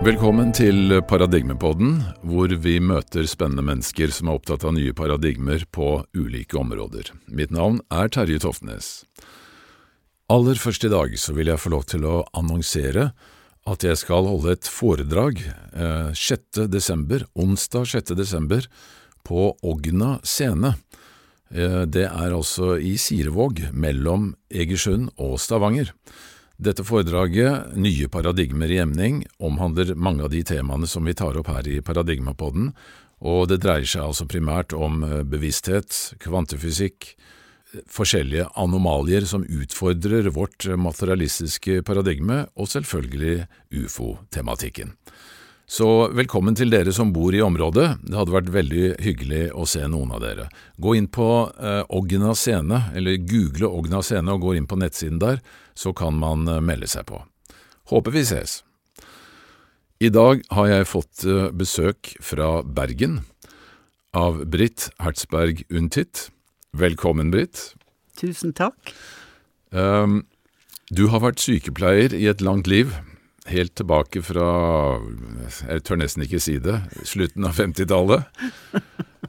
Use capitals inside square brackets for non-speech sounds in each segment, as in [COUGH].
Velkommen til Paradigmepodden, hvor vi møter spennende mennesker som er opptatt av nye paradigmer på ulike områder. Mitt navn er Terje Toftnes. Aller først i dag så vil jeg få lov til å annonsere at jeg skal holde et foredrag eh, 6. desember, onsdag 6. desember, på Ogna scene. Eh, det er altså i Sirevåg, mellom Egersund og Stavanger. Dette foredraget, Nye paradigmer i emning, omhandler mange av de temaene som vi tar opp her i Paradigmapodden, og det dreier seg altså primært om eh, bevissthet, kvantefysikk, forskjellige anomalier som utfordrer vårt materialistiske paradigme, og selvfølgelig ufo-tematikken. Så velkommen til dere som bor i området, det hadde vært veldig hyggelig å se noen av dere. Gå inn på eh, Ogna scene, eller google Ogna scene og gå inn på nettsiden der, så kan man eh, melde seg på. Håper vi ses. I dag har jeg fått eh, besøk fra Bergen, av Britt Hertzberg Untit. Velkommen, Britt. Tusen takk. Um, du har vært sykepleier i et langt liv, helt tilbake fra Jeg tør nesten ikke si det slutten av 50-tallet.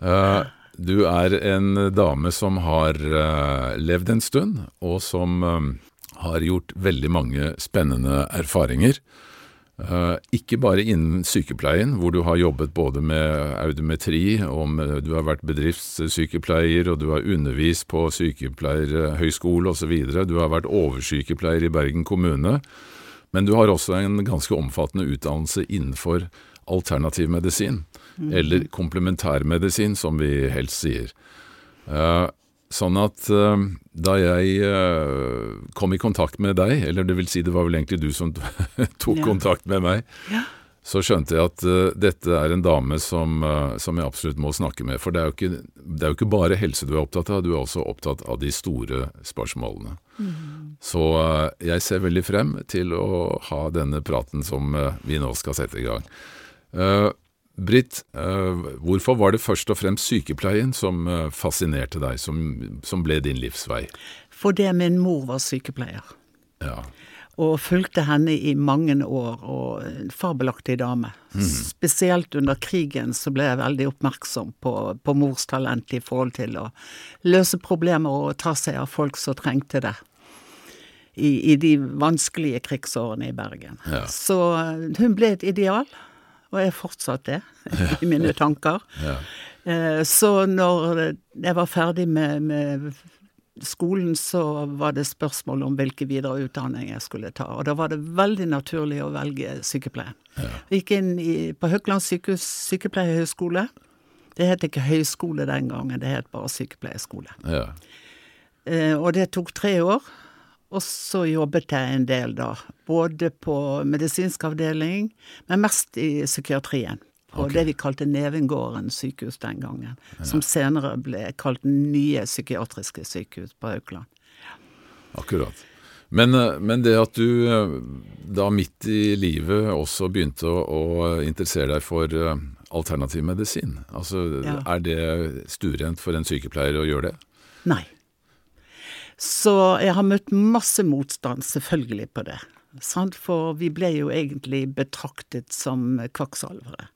Uh, [LAUGHS] du er en dame som har uh, levd en stund, og som um, har gjort veldig mange spennende erfaringer. Uh, ikke bare innen sykepleien, hvor du har jobbet både med audometri, og med, du har vært bedriftssykepleier, og du har undervist på sykepleierhøyskole osv. Du har vært oversykepleier i Bergen kommune. Men du har også en ganske omfattende utdannelse innenfor alternativ medisin, mm. eller komplementærmedisin, som vi helst sier. Uh, Sånn at uh, da jeg uh, kom i kontakt med deg, eller det vil si det var vel egentlig du som [LAUGHS] tok ja. kontakt med meg, ja. Så skjønte jeg at uh, dette er en dame som, som, jeg absolutt må snakke med. For det er, ikke, det er, jo ikke, bare helse du er opptatt av, du er også opptatt av de store spørsmålene. Mm. Så jeg ser veldig frem til å ha denne praten som vi nå skal sette i gang. Britt, uh, hvorfor var det først og fremst sykepleien som uh, fascinerte deg, som, som, ble din livsvei? Fordi min mor var sykepleier. Ja. Og fulgte henne i mange år, og en fabelaktig dame. Mm. Spesielt under krigen så ble jeg veldig oppmerksom på, på mors talent i forhold til å løse problemer og ta seg av folk som trengte det. I, i de vanskelige krigsårene i Bergen. Ja. Så eh, hun ble et ideal og er fortsatt det i mine tanker. Ja. Eh, så når jeg var ferdig med, med, skolen, så var det spørsmål om hvilken videreutdanning jeg skulle ta. Og da var det veldig naturlig å velge sykepleie. Ja. Gikk inn i, på Høgland sykehus sykepleierhøgskole. Det het ikke høyskole den gangen, det het bare sykepleierskole. Ja. Eh, og det tok tre år. Og så jobbet jeg en del da, både på medisinsk avdeling, men mest i psykiatrien. På okay. det vi kalte Nevengården sykehus den gangen. Ja. Som senere ble kalt Nye psykiatriske sykehus på Haukeland. Akkurat. Men, eh, men, det at du eh, da midt i livet også begynte å, å interessere deg for eh, alternativ medisin, altså ja. er det stuerent for en sykepleier å gjøre det? Nei. Så jeg har møtt masse motstand, selvfølgelig, på det. Sant? For vi ble jo egentlig betraktet som kvakksalvere.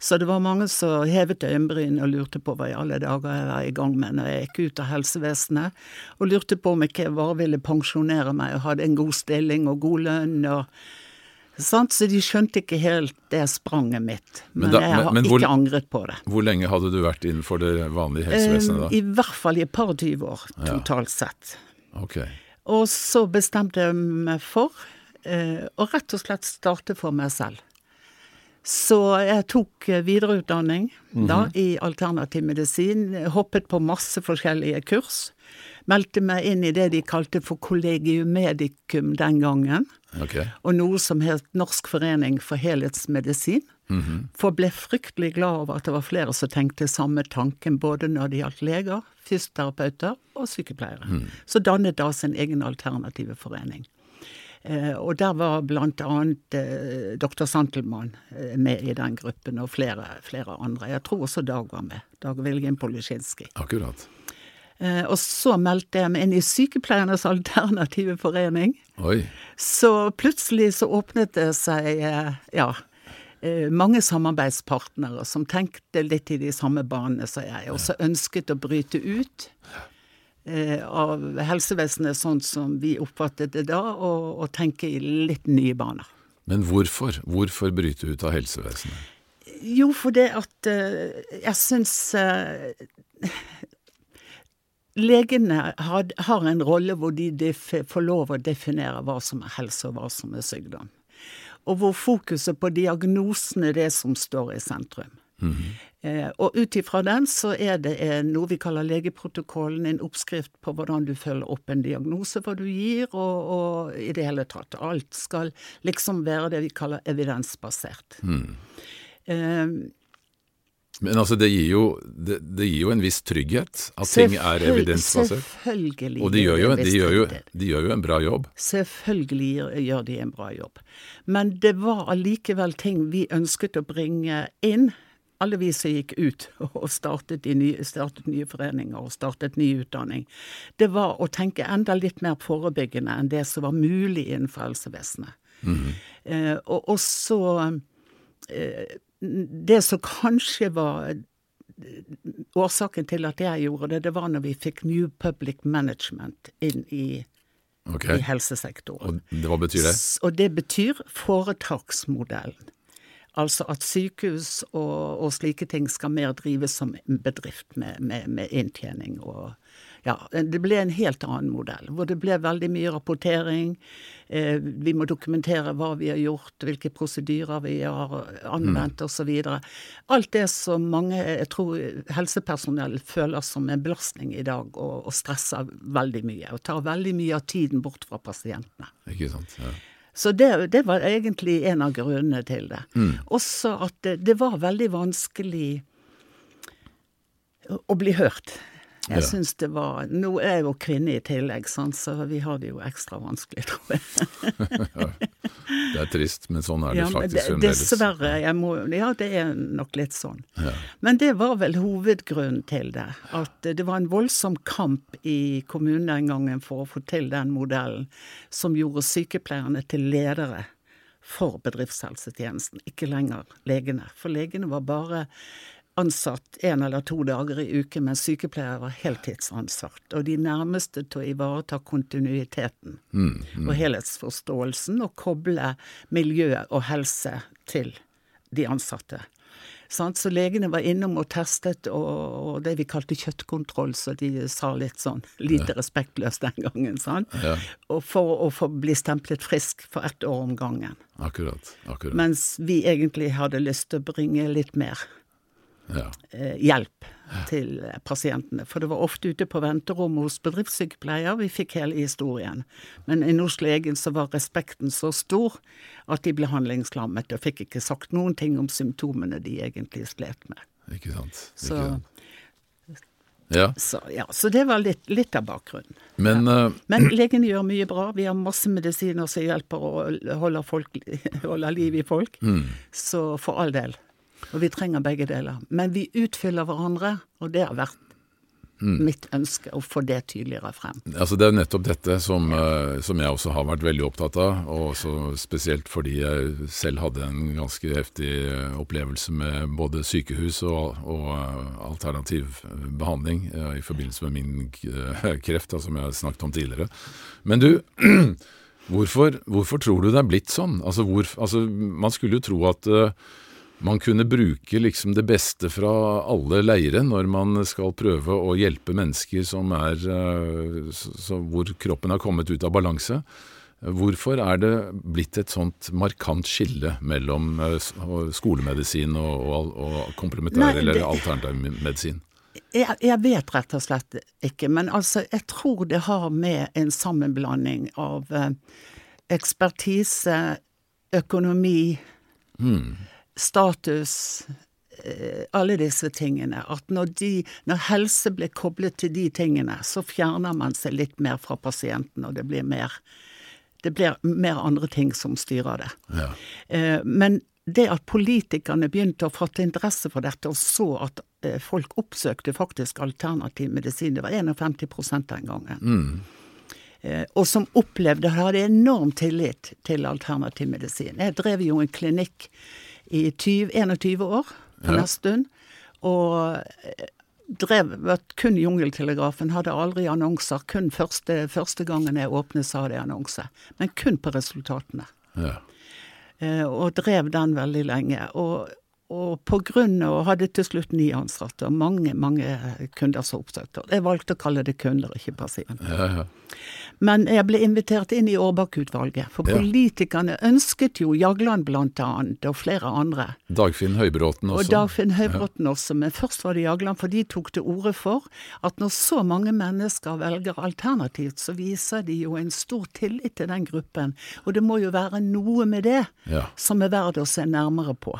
Så det var mange som hevet øyenbryn og lurte på hva i alle dager jeg var i gang med når jeg gikk ut av helsevesenet, og lurte på om jeg ikke bare ville pensjonere meg og hadde en god stilling og god lønn. og Sant? Så de skjønte ikke helt det spranget mitt. Men, men da, jeg har men, men ikke hvor, angret på det. Hvor lenge hadde du vært innenfor det vanlige helsevesenet da? I hvert fall i et par tyve år, totalt sett. Okay. Og så bestemte jeg meg for eh, å rett og slett starte for meg selv. Så jeg tok eh, videreutdanning mm -hmm. da i alternativ medisin. Hoppet på masse forskjellige kurs. Meldte meg inn i det de kalte for collegium medicum den gangen. Okay. Og noe som het Norsk forening for helhetsmedisin. Mm -hmm. For ble fryktelig glad over at det var flere som tenkte samme tanken, både når det gjaldt leger, fysioterapeuter og sykepleiere. Mm. Så dannet da sin egen alternative forening. Eh, og der var blant annet eh, dr. Santelmann eh, med i den gruppen, og flere, flere, andre. Jeg tror også Dag var med. Dag Vilgen Polisjinskij. Akkurat. Og så meldte jeg meg inn i Sykepleiernes alternative forening. Oi. Så plutselig så åpnet det seg, ja mange samarbeidspartnere som tenkte litt i de samme banene som jeg, og som ønsket å bryte ut av helsevesenet sånn som vi oppfattet det da, og, og tenke i litt nye baner. Men hvorfor? Hvorfor bryte ut av helsevesenet? Jo, for det at eh, jeg syns eh, Legene har, har en rolle hvor de def, får lov å definere hva som er helse, og hva som er sykdom. Og hvor fokuset på diagnosen er det som står i sentrum. Mm -hmm. eh, og ut ifra den så er det eh, noe vi kaller legeprotokollen, en oppskrift på hvordan du følger opp en diagnose, hva du gir, og, og i det hele tatt. Alt skal liksom være det vi kaller evidensbasert. Mm. Eh, men altså, det gir, jo, det, det gir jo en viss trygghet at ting er evidensbasert. Selvfølgelig. Og de gjør, jo, de, gjør jo, de gjør, jo, en bra jobb. Selvfølgelig gjør de en bra jobb. Men det var allikevel ting vi ønsket å bringe inn. Alle vi som gikk ut [LAUGHS] og startet, nye, startet nye foreninger og startet ny utdanning. Det var å tenke enda litt mer forebyggende enn det som var mulig innenfor helsevesenet. Mm -hmm. eh, og, også eh, det som kanskje var årsaken til at jeg gjorde det, det var når vi fikk New Public Management inn i, okay. i helsesektoren. Og hva betyr det? Og det betyr foretaksmodellen. Altså at sykehus og, og, slike ting skal mer drives som en bedrift med, med, med inntjening og ja, det ble en helt annen modell, hvor det ble veldig mye rapportering. Eh, vi må dokumentere hva vi har gjort, hvilke prosedyrer vi har anvendt mm. osv. Alt det som mange, jeg tror helsepersonell føler som en belastning i dag, og, og stresser veldig mye. Og tar veldig mye av tiden bort fra pasientene. Ikke sant, ja. Så det, det, var egentlig en av grunnene til det. Mm. Også at det, det var veldig vanskelig å bli hørt. Jeg ja. syns det var Nå er jeg jo kvinne i tillegg, sånn, så vi har det jo ekstra vanskelig, tror jeg. [LAUGHS] det er trist, men sånn er det ja, faktisk fremdeles. Dessverre. Må, ja, det er nok litt sånn. Ja. Men det var vel hovedgrunnen til det. At det var en voldsom kamp i kommunen den gangen for å få til den modellen som gjorde sykepleierne til ledere for bedriftshelsetjenesten, ikke lenger legene. For legene var bare ansatt en eller to dager i uken, mens sykepleiere var heltidsansatt. Og de nærmeste til å ivareta kontinuiteten mm, mm. og helhetsforståelsen, og koble miljø og helse til de ansatte. Så legene var innom og testet, og, det vi kalte kjøttkontroll, så de sa litt sånn lite ja. respektløst den gangen. Sant? Ja. Og for å få bli stemplet frisk for ett år om gangen. Akkurat, akkurat. Mens vi egentlig hadde lyst til å bringe litt mer ja. Eh, hjelp til pasientene. For det var ofte ute på venterommet hos bedriftssykepleier vi fikk hele historien. Men i Norsk legen så var respekten så stor at de ble handlingslammet og fikk ikke sagt noen ting om symptomene de egentlig slet med. Ikke sant. Ikke så. Ja. Så, ja. så, det var litt, litt av bakgrunnen. Men, ja. uh, Men legene gjør mye bra. Vi har masse medisiner som hjelper å holde, folk, holder liv i folk. Mm. Så for all del. Og vi trenger begge deler. Men vi utfyller hverandre, og det har vært mm. mitt ønske å få det tydeligere frem. Altså Det er nettopp dette som, uh, som, jeg også har vært veldig opptatt av, og også spesielt fordi jeg selv hadde en ganske heftig uh, opplevelse med både sykehus og, og uh, alternativ behandling i forbindelse med min kreft, som jeg har snakket om tidligere. Men du, [CLEARS THROAT] hvorfor, hvorfor, tror du det er blitt sånn? Altså, hvor, altså Man skulle jo tro at man kunne bruke liksom det beste fra alle leire når man skal prøve å hjelpe mennesker som er, eh, hvor kroppen har kommet ut av balanse. Hvorfor er det blitt et sånt markant skille mellom eh, skolemedisin og, og, og komplementær eller alternativ medisin? Jeg, jeg, vet rett og slett ikke, men altså, jeg tror det har med en sammenblanding av eh, ekspertise, økonomi mm status, eh, alle disse tingene. At når, de, når, helse blir koblet til de tingene, så fjerner man seg litt mer fra pasienten, og det blir mer, det blir mer andre ting som styrer det. Ja. Eh, men det at politikerne begynte å fatte interesse for dette, og så at eh, folk oppsøkte faktisk alternativ medisin, det var 51 den gangen. Mm og som opplevde hadde enorm tillit til alternativ medisin. Jeg drev jo en klinikk i 20, 21 år på Ja. stund. Og eh, drev kun Jungeltelegrafen, hadde aldri annonser. Kun første, første gangen jeg åpnet, så hadde jeg annonse. Men kun på resultatene. Ja. Eh, og drev den veldig lenge. Og, og på grunn av hadde til slutt ni ansatte, og mange, mange kunder som oppsøkte. Jeg valgte å kalle det kunder, ikke pasienter. Ja, ja. Men jeg ble invitert inn i Årbakk-utvalget, for Ja. politikerne ønsket jo Jagland blant annet, og flere andre. Dagfinn Høybråten også. Og. Dagfinn Høybråten også, men først var det Jagland, for de tok til orde for at når så mange mennesker velger alternativt, så viser de jo en stor tillit til den gruppen, og det må jo være noe med det som er verdt å se nærmere på.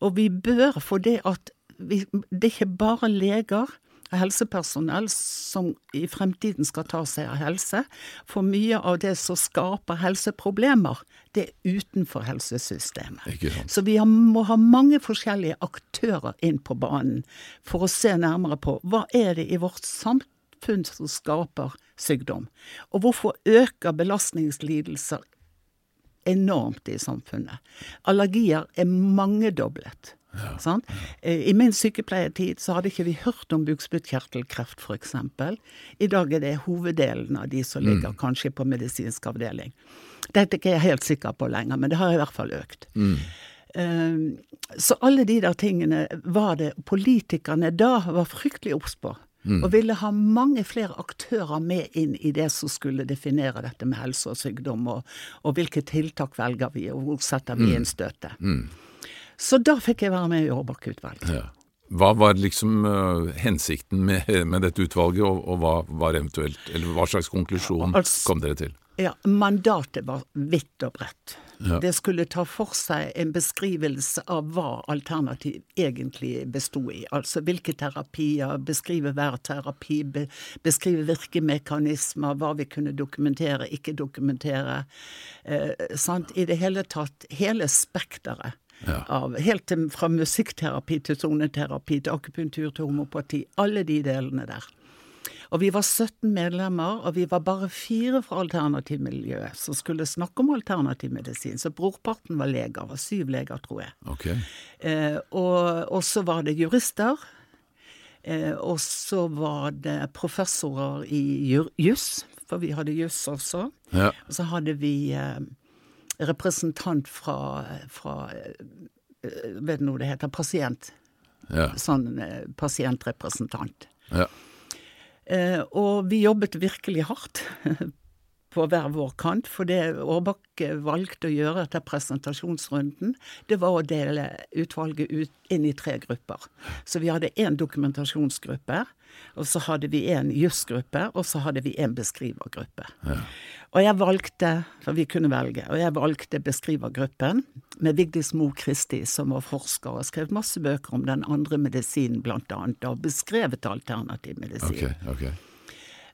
Og vi bør, for det at vi, det er ikke bare leger og helsepersonell som i fremtiden skal ta seg av helse, for mye av det som skaper helseproblemer, det er utenfor helsesystemet. Så vi har, må ha mange forskjellige aktører inn på banen for å se nærmere på hva er det i vårt samfunn som skaper sykdom, og hvorfor øker belastningslidelser enormt i samfunnet. Allergier er mangedoblet. sant? Eh, I min sykepleiertid så hadde ikke vi hørt om bukspyttkjertelkreft f.eks. I dag er det hoveddelen av de som ligger kanskje på medisinsk avdeling. Dette er ikke jeg helt sikker på lenger, men det har i hvert fall økt. Eh, Så alle de der tingene var det politikerne da var fryktelig obs på. Og ville ha mange flere aktører med inn i det som skulle definere dette med helse og sykdom, og, og hvilke tiltak velger vi, og hvor setter vi inn støtet. Så da fikk jeg være med i Aarbakk-utvalget. Ja. Hva var liksom uh, hensikten med, med dette utvalget, og, og hva var eventuelt Eller hva slags konklusjon Altså- kom dere til? Ja, mandatet var vidt og bredt. Ja. Det skulle ta for seg en beskrivelse av hva alternativ egentlig bestod i. Altså hvilke terapier, beskrive hver terapi, be, beskrive virkemekanismer, hva vi kunne dokumentere, ikke dokumentere. Eh, sant? I det hele tatt hele spekteret. Ja. Av, helt til, fra musikkterapi til soneterapi til akupunktur til homopati. Alle de delene der. Og vi var 17 medlemmer, og vi var bare fire fra alternativmiljøet som skulle snakke om alternativmedisin. Så brorparten var leger, var syv leger, tror jeg. Ok. Eh, og, så var det jurister. Eh, og så var det professorer i juss, for vi hadde juss også. Ja. Og så hadde vi eh, representant fra, fra eh, Vet du noe det heter? Pasient. Ja. Sånn eh, pasientrepresentant. ja. Eh, og vi jobbet virkelig hardt [LAUGHS] på hver vår kant, for det Aarbakke valgte å gjøre etter presentasjonsrunden, det var å dele utvalget ut inn i tre grupper. Så vi hadde én dokumentasjonsgruppe, og så hadde vi en jusgruppe, og så hadde vi en beskrivergruppe. Og jeg valgte, for vi kunne velge, og jeg valgte beskrivergruppen med Vigdis Mo Kristi, som var forsker og skrev masse bøker om den andre medisinen, blant annet, og beskrevet alternativ medisin. Ok. ok.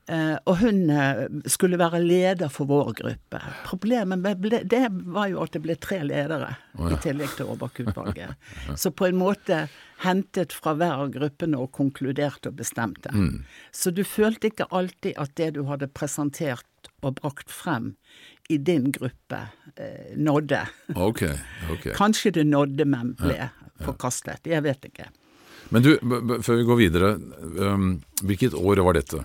Eh, og hun eh, skulle være leder for vår gruppe. Problemet med ble, det var jo at det ble tre ledere, i tillegg til Aarbakk-utvalget. [LAUGHS] Så på en måte hentet fra hver av gruppene og konkluderte og bestemte. Så du følte ikke alltid at det du hadde presentert og brakt frem i din gruppe, eh, nådde. Okay, okay. [LAUGHS] Kanskje det nådde, men ble forkastet. Jeg vet ikke. Men du, før vi går videre, hvilket år var dette?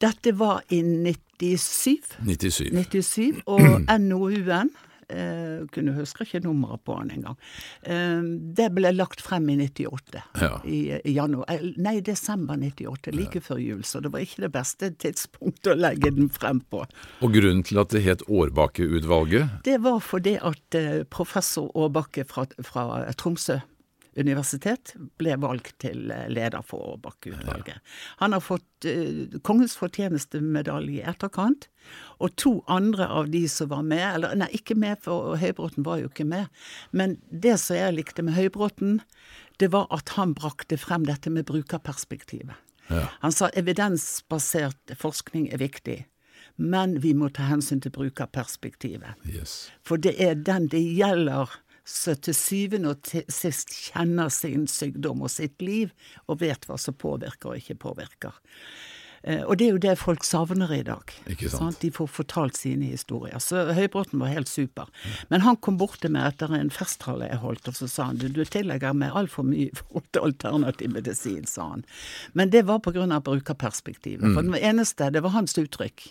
Dette var i 97. 97. 97, og [CLEARS THROAT] NOU-en eh, kunne huske ikke nummeret på den engang. Eh, det ble lagt frem i 98. Ja. I, i januar, eh, nei, desember 98, like før jul. Så det var ikke det beste tidspunktet å legge den frem på. Og grunnen til at det het Årbakke-utvalget? Det var fordi at eh, professor Årbakke fra, fra Tromsø universitet ble valgt til eh, leder for Bakke-utvalget. Han har fått uh, Kongens fortjenestemedalje i etterkant, og to andre av de som var med, eller nei, ikke med, for Høybråten var jo ikke med, men det som jeg likte med Høybråten, det var at han brakte frem dette med brukerperspektivet. Ja. Han sa evidensbasert forskning er viktig, men vi må ta hensyn til brukerperspektivet. Yes. For det er den det gjelder som til syvende og til sist kjenner sin sykdom og sitt liv, og vet hva som påvirker og ikke påvirker. Eh, og det er jo det folk savner i dag. Ikke sant. De får fortalt sine historier. Så Høybråten var helt super. Men han kom bort til meg etter en festtale jeg holdt, og så sa han du, du tillegger meg altfor mye for forhold til alternativ medisin, sa han. Men det var på grunn av brukerperspektivet. For det eneste, det var hans uttrykk.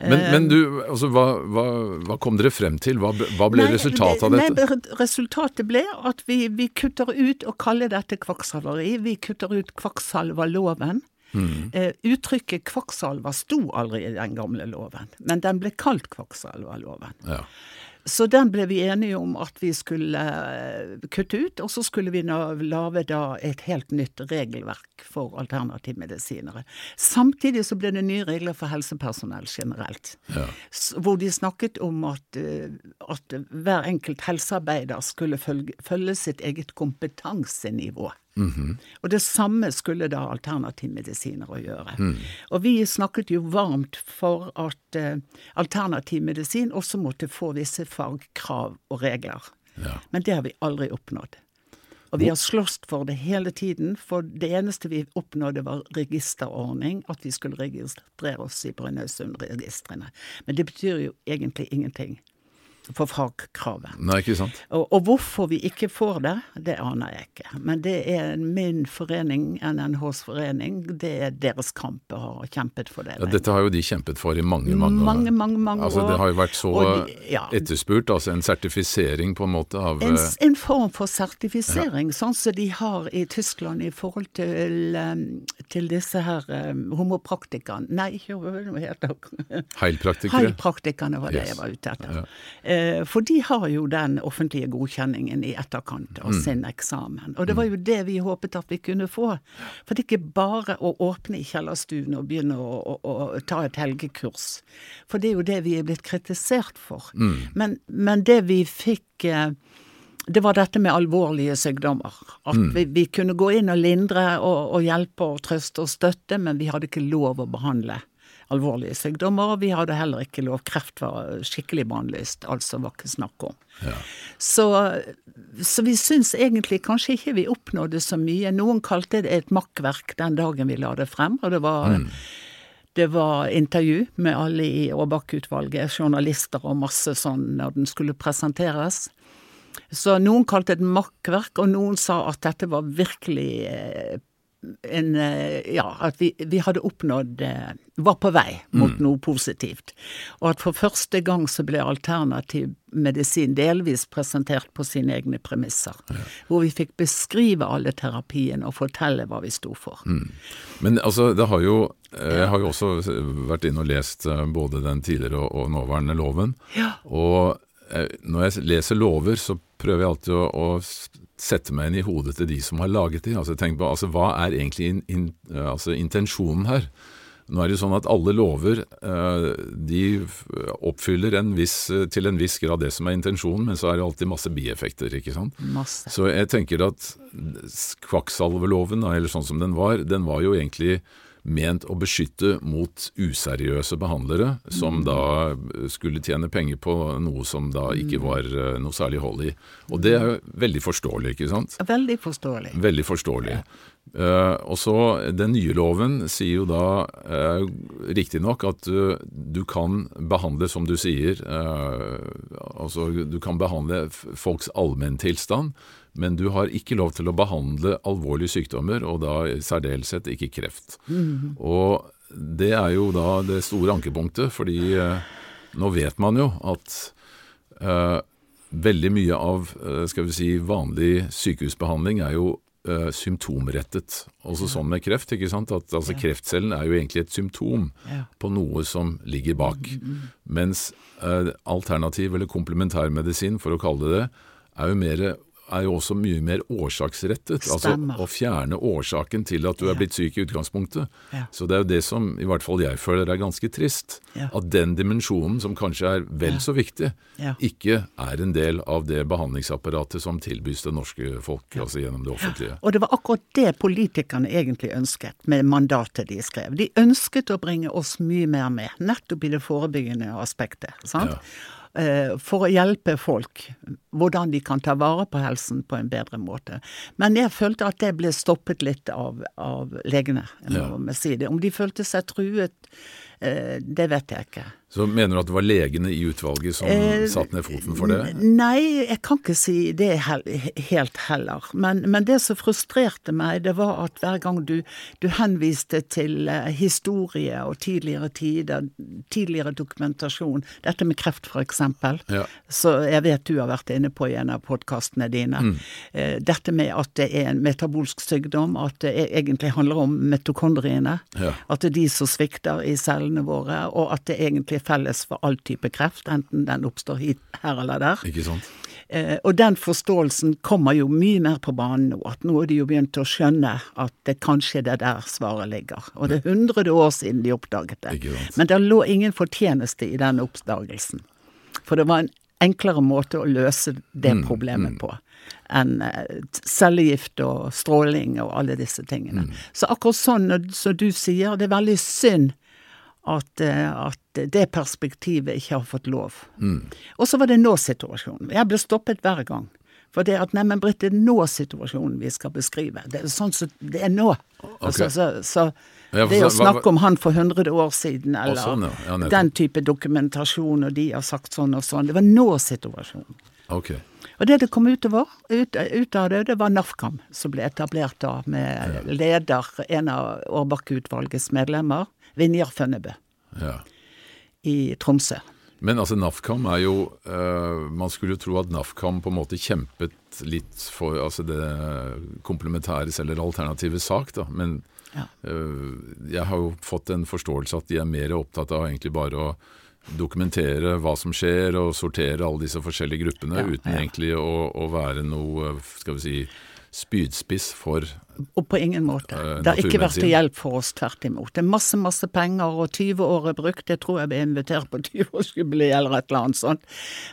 Men, men du, altså, hva, hva, hva kom dere frem til? Hva, hva ble Nei, resultatet av dette? Nei, resultatet ble at vi, vi kutter ut å kalle dette kvakksalveri. Vi kutter ut kvakksalverloven. Mm. Uh, uttrykket kvakksalver sto aldri i den gamle loven, men den ble kalt kvakksalverloven. Ja. Så den ble vi enige om at vi skulle eh, kutte ut, og så skulle vi lage da et helt nytt regelverk for alternativmedisinere. Samtidig så ble det nye regler for helsepersonell generelt. Ja. Hvor de snakket om at, eh, at hver enkelt helsearbeider skulle følge, følge sitt eget kompetansenivå. Og det samme skulle da alternativmedisinere gjøre. Og vi snakket jo varmt for at eh, alternativmedisin også måtte få visse fagkrav og regler. Ja. Men det har vi aldri oppnådd. Og vi har slåss for det hele tiden, for det eneste vi oppnådde var registerordning, at vi skulle registrere oss i Brønnøysundregistrene. Men det betyr jo egentlig ingenting for fagkravet. Nei, ikke sant? Og, og hvorfor vi ikke får det, det aner jeg ikke. Men det er min forening, NNHs forening, det er deres kamp å ha kjempet for det. Ja, dette har jo de kjempet for i mange, mange, Mange, mange, mange altså, Det har jo vært så de- ja. etterspurt, altså en sertifisering på en måte av En, eh, en form for sertifisering, sånn som de har i Tyskland i forhold til, um, til disse her um, homopraktikerne Nei, hva heter det? heilpraktikere. Heilpraktikerne var det Yes. jeg var ute etter. Ja. Eh, For de har jo den offentlige godkjenningen i etterkant av Mm. sin eksamen. Og det var jo det vi håpet at vi kunne få. For det er ikke bare å åpne i kjellerstuen og begynne å, å, å ta et helgekurs. For det er jo det vi er blitt kritisert for. Mm. Men, men det vi fikk eh, det var dette med alvorlige sykdommer. At Mm. vi, vi kunne gå inn og lindre og, og hjelpe og trøste og støtte, men vi hadde ikke lov å behandle alvorlige sykdommer. Og vi hadde heller ikke lov Kreft var skikkelig bannlyst, altså var ikke snakk om. Så, så vi syns egentlig kanskje ikke vi oppnådde så mye. Noen kalte det et makkverk den dagen vi la det frem, og det var det var intervju med alle i Aabak-utvalget, journalister og masse sånn når den skulle presenteres. Så noen kalte det et makkverk, og noen sa at dette var virkelig eh, en eh, Ja, at vi, vi hadde oppnådd eh, Var på vei mot noe positivt. Og at for første gang så ble alternativ medisin delvis presentert på sine egne premisser. Hvor vi fikk beskrive alle terapiene og fortelle hva vi sto for. Men altså, det har jo eh, Jeg har jo også vært inne og lest både den tidligere og, og nåværende loven. Ja. Og når jeg leser lover, så prøver jeg alltid å, å sette meg inn i hodet til de som har laget de. Altså, tenk på, altså, hva er egentlig in, in, eh, altså, intensjonen her? Nå er det jo sånn at alle lover eh, de oppfyller en viss, eh, til en viss grad det som er intensjonen, men så er det alltid masse bieffekter, ikke sant? Masse. Så jeg tenker at kvakksalveloven, eller sånn som den var, den var jo egentlig ment å beskytte mot useriøse behandlere, som da skulle tjene penger på noe som da ikke var eh, noe særlig hold i. Og det er jo veldig forståelig, ikke sant? Veldig forståelig. Veldig forståelig. Eh, og så Den nye loven sier jo da uh, riktignok at du, du kan behandle, som du sier uh, Altså du kan behandle folks allmenntilstand, men du har ikke lov til å behandle alvorlige sykdommer, og da i særdeleshet ikke kreft. Og det er jo da det store ankepunktet, fordi uh, nå vet man jo at veldig mye av skal vi si, vanlig sykehusbehandling er jo eh, symptomrettet. Også sånn med kreft. ikke sant? At altså, Kreftcellen er jo egentlig et symptom Ja. på noe som ligger bak. Mens uh, alternativ eller komplementærmedisin, for å kalle det det, er jo mer er jo også mye mer årsaksrettet. Stemmer. Altså å fjerne årsaken til at du er blitt syk i utgangspunktet. Ja. Så det er jo det som i hvert fall jeg føler er ganske trist. Ja. At den dimensjonen, som kanskje er vel så viktig, Ja. ikke er en del av det behandlingsapparatet som tilbys det norske folk, altså gjennom det offentlige. Og det var akkurat det politikerne egentlig ønsket med mandatet de skrev. De ønsket å bringe oss mye mer med, nettopp i det forebyggende aspektet. sant? Eh, for å hjelpe folk hvordan de kan ta vare på helsen på en bedre måte. Men jeg følte at det ble stoppet litt av, av legene, Ja. må si det. Om de følte seg truet, eh, det vet jeg ikke. Så mener du at det var legene i utvalget som Eh, satte ned foten for det? Nei, jeg kan ikke si det helt heller. Men, men det som frustrerte meg, det var at hver gang du, du henviste til eh, historie og tidligere tider, tidligere dokumentasjon, dette med kreft eksempel, Ja. så jeg vet du har vært inne på i en av podkastene dine, Mm. eh, dette med at det er en metabolsk sykdom, at det e- egentlig handler om metokondriene, Ja. at det er de som svikter i cellene våre, og at det egentlig er felles for all type kreft, enten den oppstår hit, her eller der. Ikke sant? Eh, og den forståelsen kommer jo mye mer på banen nå, at nå er de jo begynt å skjønne at det kanskje det er der svaret ligger. Og det er hundre år siden de oppdaget det. Ikke sant. Men det lå ingen fortjeneste i den oppdagelsen. For det var en enklere måte å løse det Mm, problemet på enn eh, cellegift og stråling og alle disse tingene. Mm. Så akkurat sånn som som du sier, det er veldig synd at, eh, at det perspektivet ikke har fått lov. Mm. Og så var det nå-situasjonen. Jeg ble stoppet hver gang. For det at neimen Britt, det er nå-situasjonen vi skal beskrive. Det er sånn som det er nå. Altså, så, så Ja, for det å snakke om han for 100 år siden, eller sånn, ja. Ja, den type dokumentasjon, og de har sagt sånn og sånn, det var nå-situasjonen. Ok. Og det det kom utover, ut, ut av det, det var NAFKAM, som ble etablert da, med leder, en av Årbakke-utvalgets medlemmer, Vinjar Fønnebø, Ja. I Tromsø. Men altså NAFKAM er jo eh, Man skulle jo tro at NAFKAM på en måte kjempet litt for altså det komplementæres eller alternative sak, da. Men Ja. eh, jeg har jo fått en forståelse at de er mer opptatt av egentlig bare å dokumentere hva som skjer, og sortere alle disse forskjellige gruppene, Ja, uten ja. egentlig å, å være noe, skal vi si, spydspiss for Og på ingen måte. Eh, Det har ikke vært til hjelp for oss, tvert imot. Det er masse, masse penger, og 20 år er brukt. Jeg tror jeg ble invitert på [LAUGHS] 20-årsjubileet eller et eller annet sånt.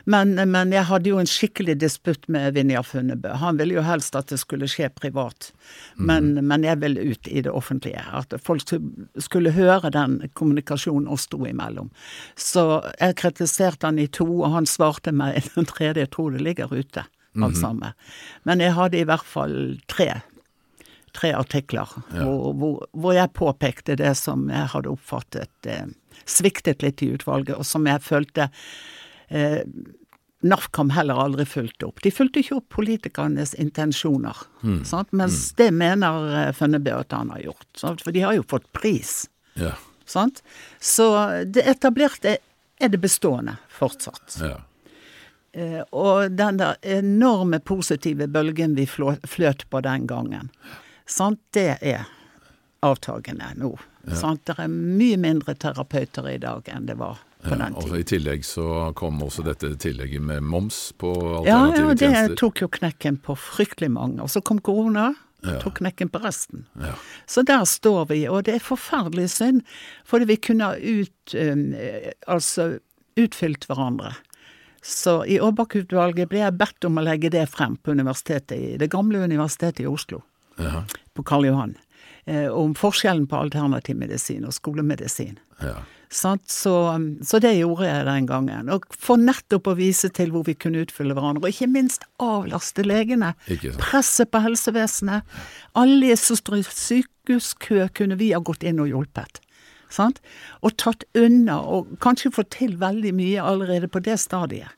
Men, men jeg hadde jo en skikkelig disputt med Vinjar Funnebø. Han ville jo helst at det skulle skje privat, men, mm. men jeg ville ut i det offentlige. At folk skulle- skulle høre den kommunikasjonen oss to imellom. Så jeg kritiserte han i to, og han svarte meg i den tredje. Jeg tror det ligger ute, alt Mhm. sammen. Men jeg hadde i hvert fall tre tre artikler Ja. hvor, hvor, hvor jeg påpekte det som jeg hadde oppfattet eh, sviktet litt i utvalget, og som jeg følte eh, NAFKAM heller aldri fulgte opp. De fulgte ikke opp politikernes intensjoner, sant? mens det mener eh, Fønnebø at han har gjort. Sant? For de har jo fått pris. Ja. Sant? Så det etablerte er det bestående fortsatt. ja. Eh, og den der enorme positive bølgen vi fløt på den gangen, sant, det er avtagende nå. Sant? Det er mye mindre terapeuter i dag enn det var på Ja, den altså tiden. I tillegg så kom også dette tillegget med moms på Ja, alternative ja, det tjenester. tok jo knekken på fryktelig mange. Og så kom korona, Ja. tok knekken på resten. Ja. Så der står vi, og det er forferdelig synd, fordi vi kunne ut, um, altså utfylt hverandre. Så i Aabak-utvalget ble jeg bedt om å legge det frem på universitetet i, det gamle universitetet i Oslo, Ja. på Karl Johan, eh, om forskjellen på alternativ medisin og skolemedisin. Ja. Så, så det gjorde jeg den gangen. Og for nettopp å vise til hvor vi kunne utfylle hverandre, og ikke minst avlaste legene. Presset på helsevesenet. Alle som står i sykehuskø, kunne vi ha gått inn og hjulpet. Sant? Og tatt unna, og kanskje fått til veldig mye allerede på det stadiet.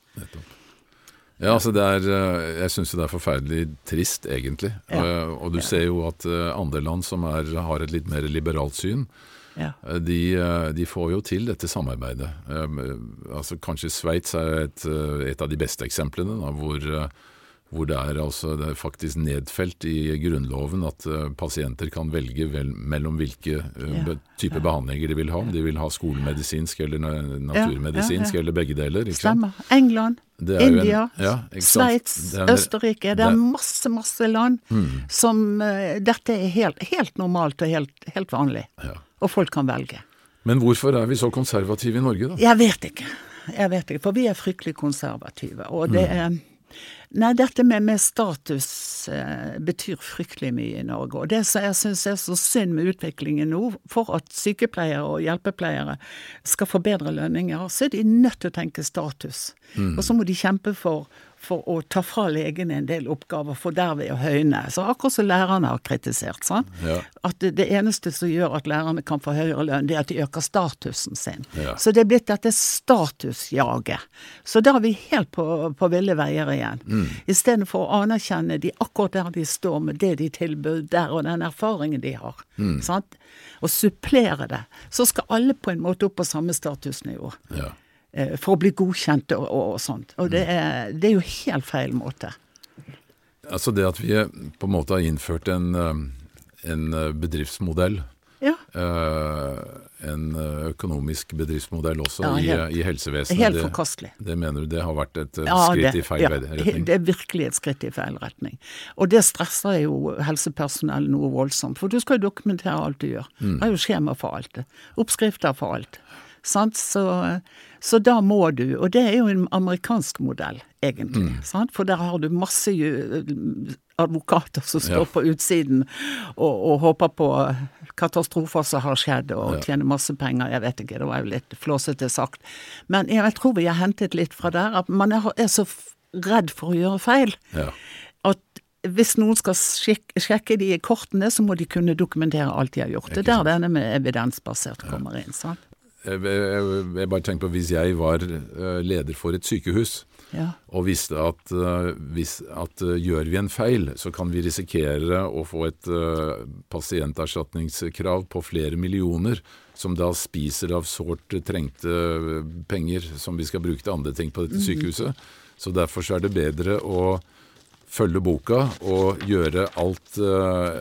Ja, altså er, eh, Jeg syns det er forferdelig trist, egentlig. Ja. Eh, Og du ser jo at eh, andre land som er, har et litt mer liberalt syn, Ja. de, de får jo til dette samarbeidet. Altså Kanskje Sveits er et, et av de beste eksemplene, da, hvor, hvor det er, altså, det er faktisk nedfelt i Grunnloven at uh, pasienter kan velge vel, mellom hvilke Ja, be- type behandlinger de vil ha. Om de vil ha skolemedisinsk eller na- Ja, naturmedisinsk ja, ja. eller begge deler. Ikke sant? Stemmer. England, Det er en- India, ja, sant? Sveits, Det er Østerrike. Det er masse, masse land Mm. som uh, Dette er helt, helt normalt og helt, helt vanlig. Ja. Og folk kan velge. Men hvorfor er vi så konservative i Norge, da? Jeg vet ikke. Jeg vet ikke, For vi er fryktelig konservative. Og det Mm. er Nei, dette med, med status eh, betyr fryktelig mye i Norge. Og det som jeg syns er så synd med utviklingen nå, for at sykepleiere og hjelpepleiere skal få bedre lønninger, så er de nødt til å tenke status. Mm. Og så må de kjempe for for å ta fra legene en del oppgaver, for derved å høyne. Så akkurat som lærerne har kritisert. Sånn? Ja. At det, det, eneste som gjør at lærerne kan få høyere lønn, det er at de øker statusen sin. Ja. Så det er blitt dette statusjaget. Så da er vi helt på, på ville veier igjen. Mm. Istedenfor å anerkjenne de akkurat der de står, med det de tilbyr der, og den erfaringen de har. Mm. sant? Og supplere det. Så skal alle på en måte opp på samme statusnivå. Ja. Eh, for å bli godkjent og, og, og sånt. Og det er, det er, jo helt feil måte. Altså det at vi på en måte har innført en, eh, en eh, bedriftsmodell. Ja. en økonomisk bedriftsmodell også ja, helt, i, i, helsevesenet. Helt forkastelig. Det, det, mener du det har vært et ja, skritt det, i feil retning? Det er virkelig et skritt i feil retning. Og det stresser jo helsepersonell noe voldsomt. For du skal jo dokumentere alt du gjør. Mm. Er jo skjema for alt. Oppskrifter for alt. Sant? Så, så, da må du, og det er jo en amerikansk modell, egentlig. Mm. For der har du masse advokater som står ja. på utsiden og, og, håper på katastrofer som har skjedd, og ja. tjener masse penger. Jeg vet ikke, det var jo litt flåsete sagt. Men jeg tror vi har hentet litt fra der. At man er, så redd for å gjøre feil. Ja. At hvis noen skal sjekke de kortene, så må de kunne dokumentere alt de har gjort. Det er der denne med evidensbasert kommer inn. sant? Jeg, bare tenker på Hvis jeg var uh, leder for et sykehus ja. og visste at, uh, hvis, at uh, gjør vi en feil, så kan vi risikere å få et pasienterstatningskrav på flere millioner, som da spiser av sårt trengte penger som vi skal bruke til andre ting på dette -hmm. sykehuset. Så derfor så er det bedre å følge boka og gjøre alt uh,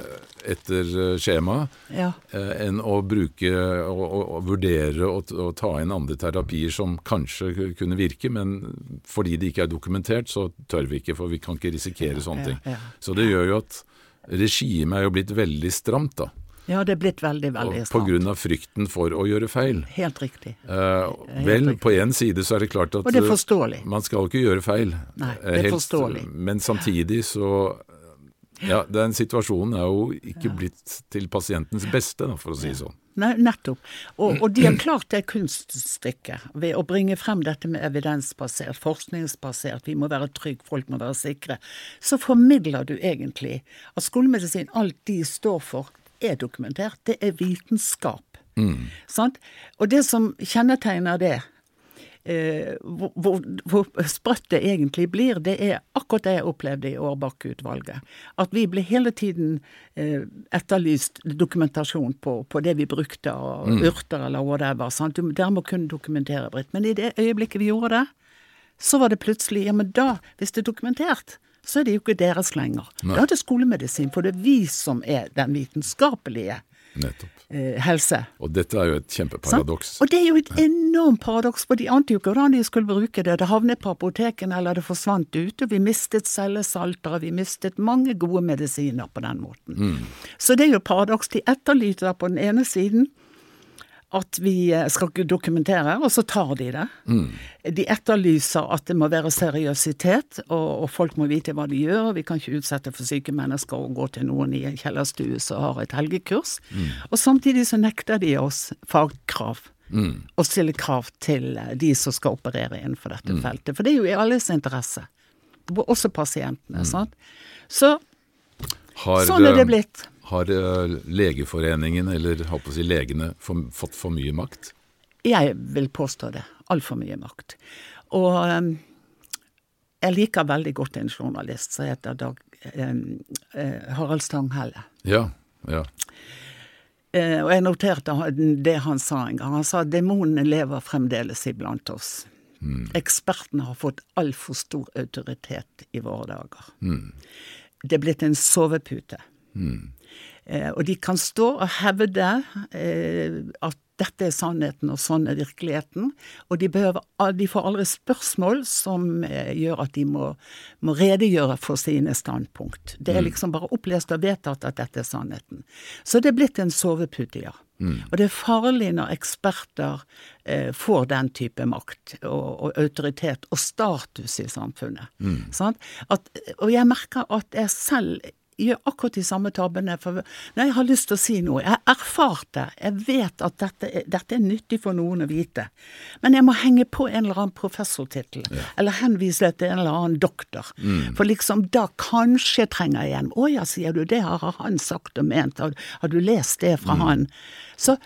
etter eh, skjema, ja. uh, enn å bruke og, og, og vurdere å ta inn andre terapier som kanskje kunne virke, men fordi det ikke er dokumentert, så tør vi ikke, for vi kan ikke risikere sånne ting. Så det gjør jo at regimet er jo blitt veldig stramt, da. Ja, det er blitt veldig, veldig stramt. Av frykten for å gjøre feil. Helt riktig. Eh, vel, riktig. på én side så er det klart at det forståelig. man skal ikke gjøre feil. Nei, det er forståelig. Men samtidig så ja, den situasjonen er jo ikke blitt til pasientens beste, for å si det sånn. Nei, nettopp. Og, og, de har klart det kunststykket ved å bringe frem dette med evidensbasert, forskningsbasert, vi må være trygge, folk må være sikre. Så formidler du egentlig at skolemedisin, alt de står for, er dokumentert. Det er vitenskap. Mm. Og det som kjennetegner det, eh, hvor, hvor, hvor, sprøtt det egentlig blir, det er akkurat det jeg opplevde i Årbakke-utvalget. At vi ble hele tiden eh, etterlyst dokumentasjon på, på, det vi brukte av mm. urter eller whatever. Sant? der må kunne dokumentere, Britt. Men i det øyeblikket vi gjorde det, så var det plutselig Ja, men da, hvis det er dokumentert, så er det jo ikke deres lenger. Nei. Da er det skolemedisin, for det er vi som er den vitenskapelige eh, helse. Og dette er jo et kjempeparadoks. Og det er jo et enormt paradoks, for de ante jo ikke hvordan de skulle bruke det. Det havnet på apotekene, eller det forsvant ut, og vi mistet cellesaltere, vi mistet mange gode medisiner på den måten. Mm. Så det er jo paradoks. De etterlyter på den ene siden at vi eh, skal dokumentere, og så tar de det. Mm. De etterlyser at det må være seriøsitet, og, og, folk må vite hva de gjør. Vi kan ikke utsette for syke mennesker å gå til noen i en kjellerstue som har et helgekurs. Mm. Og samtidig så nekter de oss fagkrav. Mm. Og stille krav til eh, de som skal operere innenfor dette mm. feltet. For det er jo i alles interesse. Også pasientene. Mm. Sant? Så har, sånn er det blitt. Har eh, Legeforeningen, eller håper å si legene, for, fått for mye makt? Jeg vil påstå det. Altfor mye makt. Og um, jeg liker veldig godt en journalist som heter Dag um, uh, Harald Stanghelle. Ja, ja. Uh, og jeg noterte det han sa en gang. Han sa at demonene lever fremdeles iblant oss. Mm. Ekspertene har fått altfor stor autoritet i våre dager. Mm. Det er blitt en sovepute. Mm. Eh, og de kan stå og hevde eh, at dette er sannheten, og sånn er virkeligheten. Og de, behøver, de får aldri spørsmål som eh, gjør at de må, må redegjøre for sine standpunkt. Det er liksom bare opplest og vedtatt at dette er sannheten. Så det er blitt en sovepute, ja. Mm. Og det er farlig når eksperter eh, får den type makt og, og, autoritet og status i samfunnet. Mm. At, og jeg merker at jeg selv gjør akkurat de samme tabbene. For når jeg har lyst til å si noe, jeg har erfart det, jeg vet at dette dette er, nyttig for noen å vite, men jeg må henge på en eller annen professortittel, ja. eller henvise til en eller annen doktor. Mm. For liksom da kanskje trenger jeg en Å ja, sier du, det har han sagt og ment, har, har du lest det fra mm. han? Så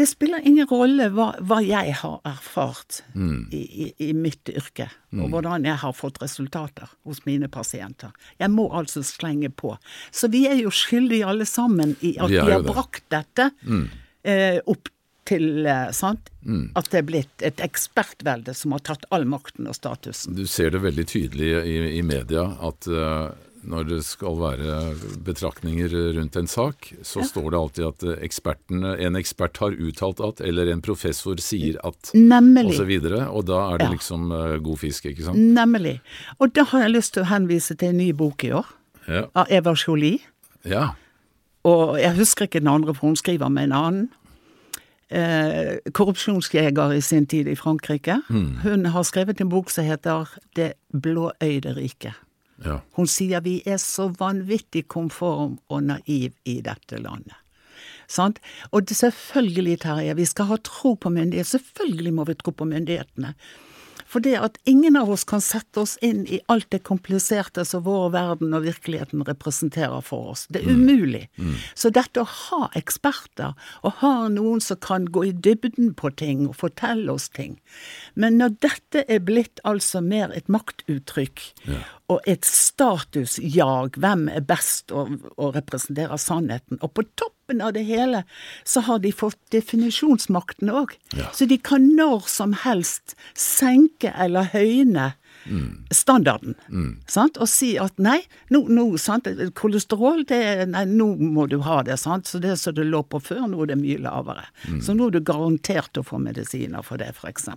det spiller ingen rolle hva, hva jeg har erfart mm. i, i, i, mitt yrke, og mm. hvordan jeg har fått resultater hos mine pasienter. Jeg må altså slenge på. Så vi er jo skyldige alle sammen i at vi, vi har brakt dette mm. eh, opp til eh, sant? Mm. At det er blitt et ekspertvelde som har tatt all makten og statusen. Du ser det veldig tydelig i, i media at uh når det skal være betraktninger rundt en sak, så ja. står det alltid at en ekspert har uttalt at, eller en professor sier at, Nemlig. og så videre. Og da er det ja. liksom uh, god fisk, ikke sant? Nemlig. Og da har jeg lyst til å henvise til en ny bok i år, ja. av Eva Jolie. Ja. Og jeg husker ikke den andre, for hun skriver med en annen. Eh, korrupsjonsjeger i sin tid i Frankrike. Mm. Hun har skrevet en bok som heter Det blåøyde riket. Ja. Hun sier vi er så vanvittig konform og naiv i dette landet. Sant? Og det, selvfølgelig, Terje, vi skal ha tro på myndighetene. Selvfølgelig må vi tro på myndighetene. For det at ingen av oss kan sette oss inn i alt det kompliserte som vår verden og virkeligheten representerer for oss. Det er mm. umulig. Mm. Mm. Så dette å ha eksperter, og ha noen som kan gå i dybden på ting og fortelle oss ting Men når dette er blitt altså mer et maktuttrykk, ja og et statusjag. Hvem er best å, å representere sannheten? Og på toppen av det hele så har de fått definisjonsmakten òg. Ja. Så de kan når som helst senke eller høyne Mm. standarden. Mm. Og si at nei, nå, nå sant, kolesterol, det, nei, nå må du ha det. Sant? Så det som det lå på før, nå er det mye lavere. Mm. Så nå er du garantert å få medisiner for det, f.eks.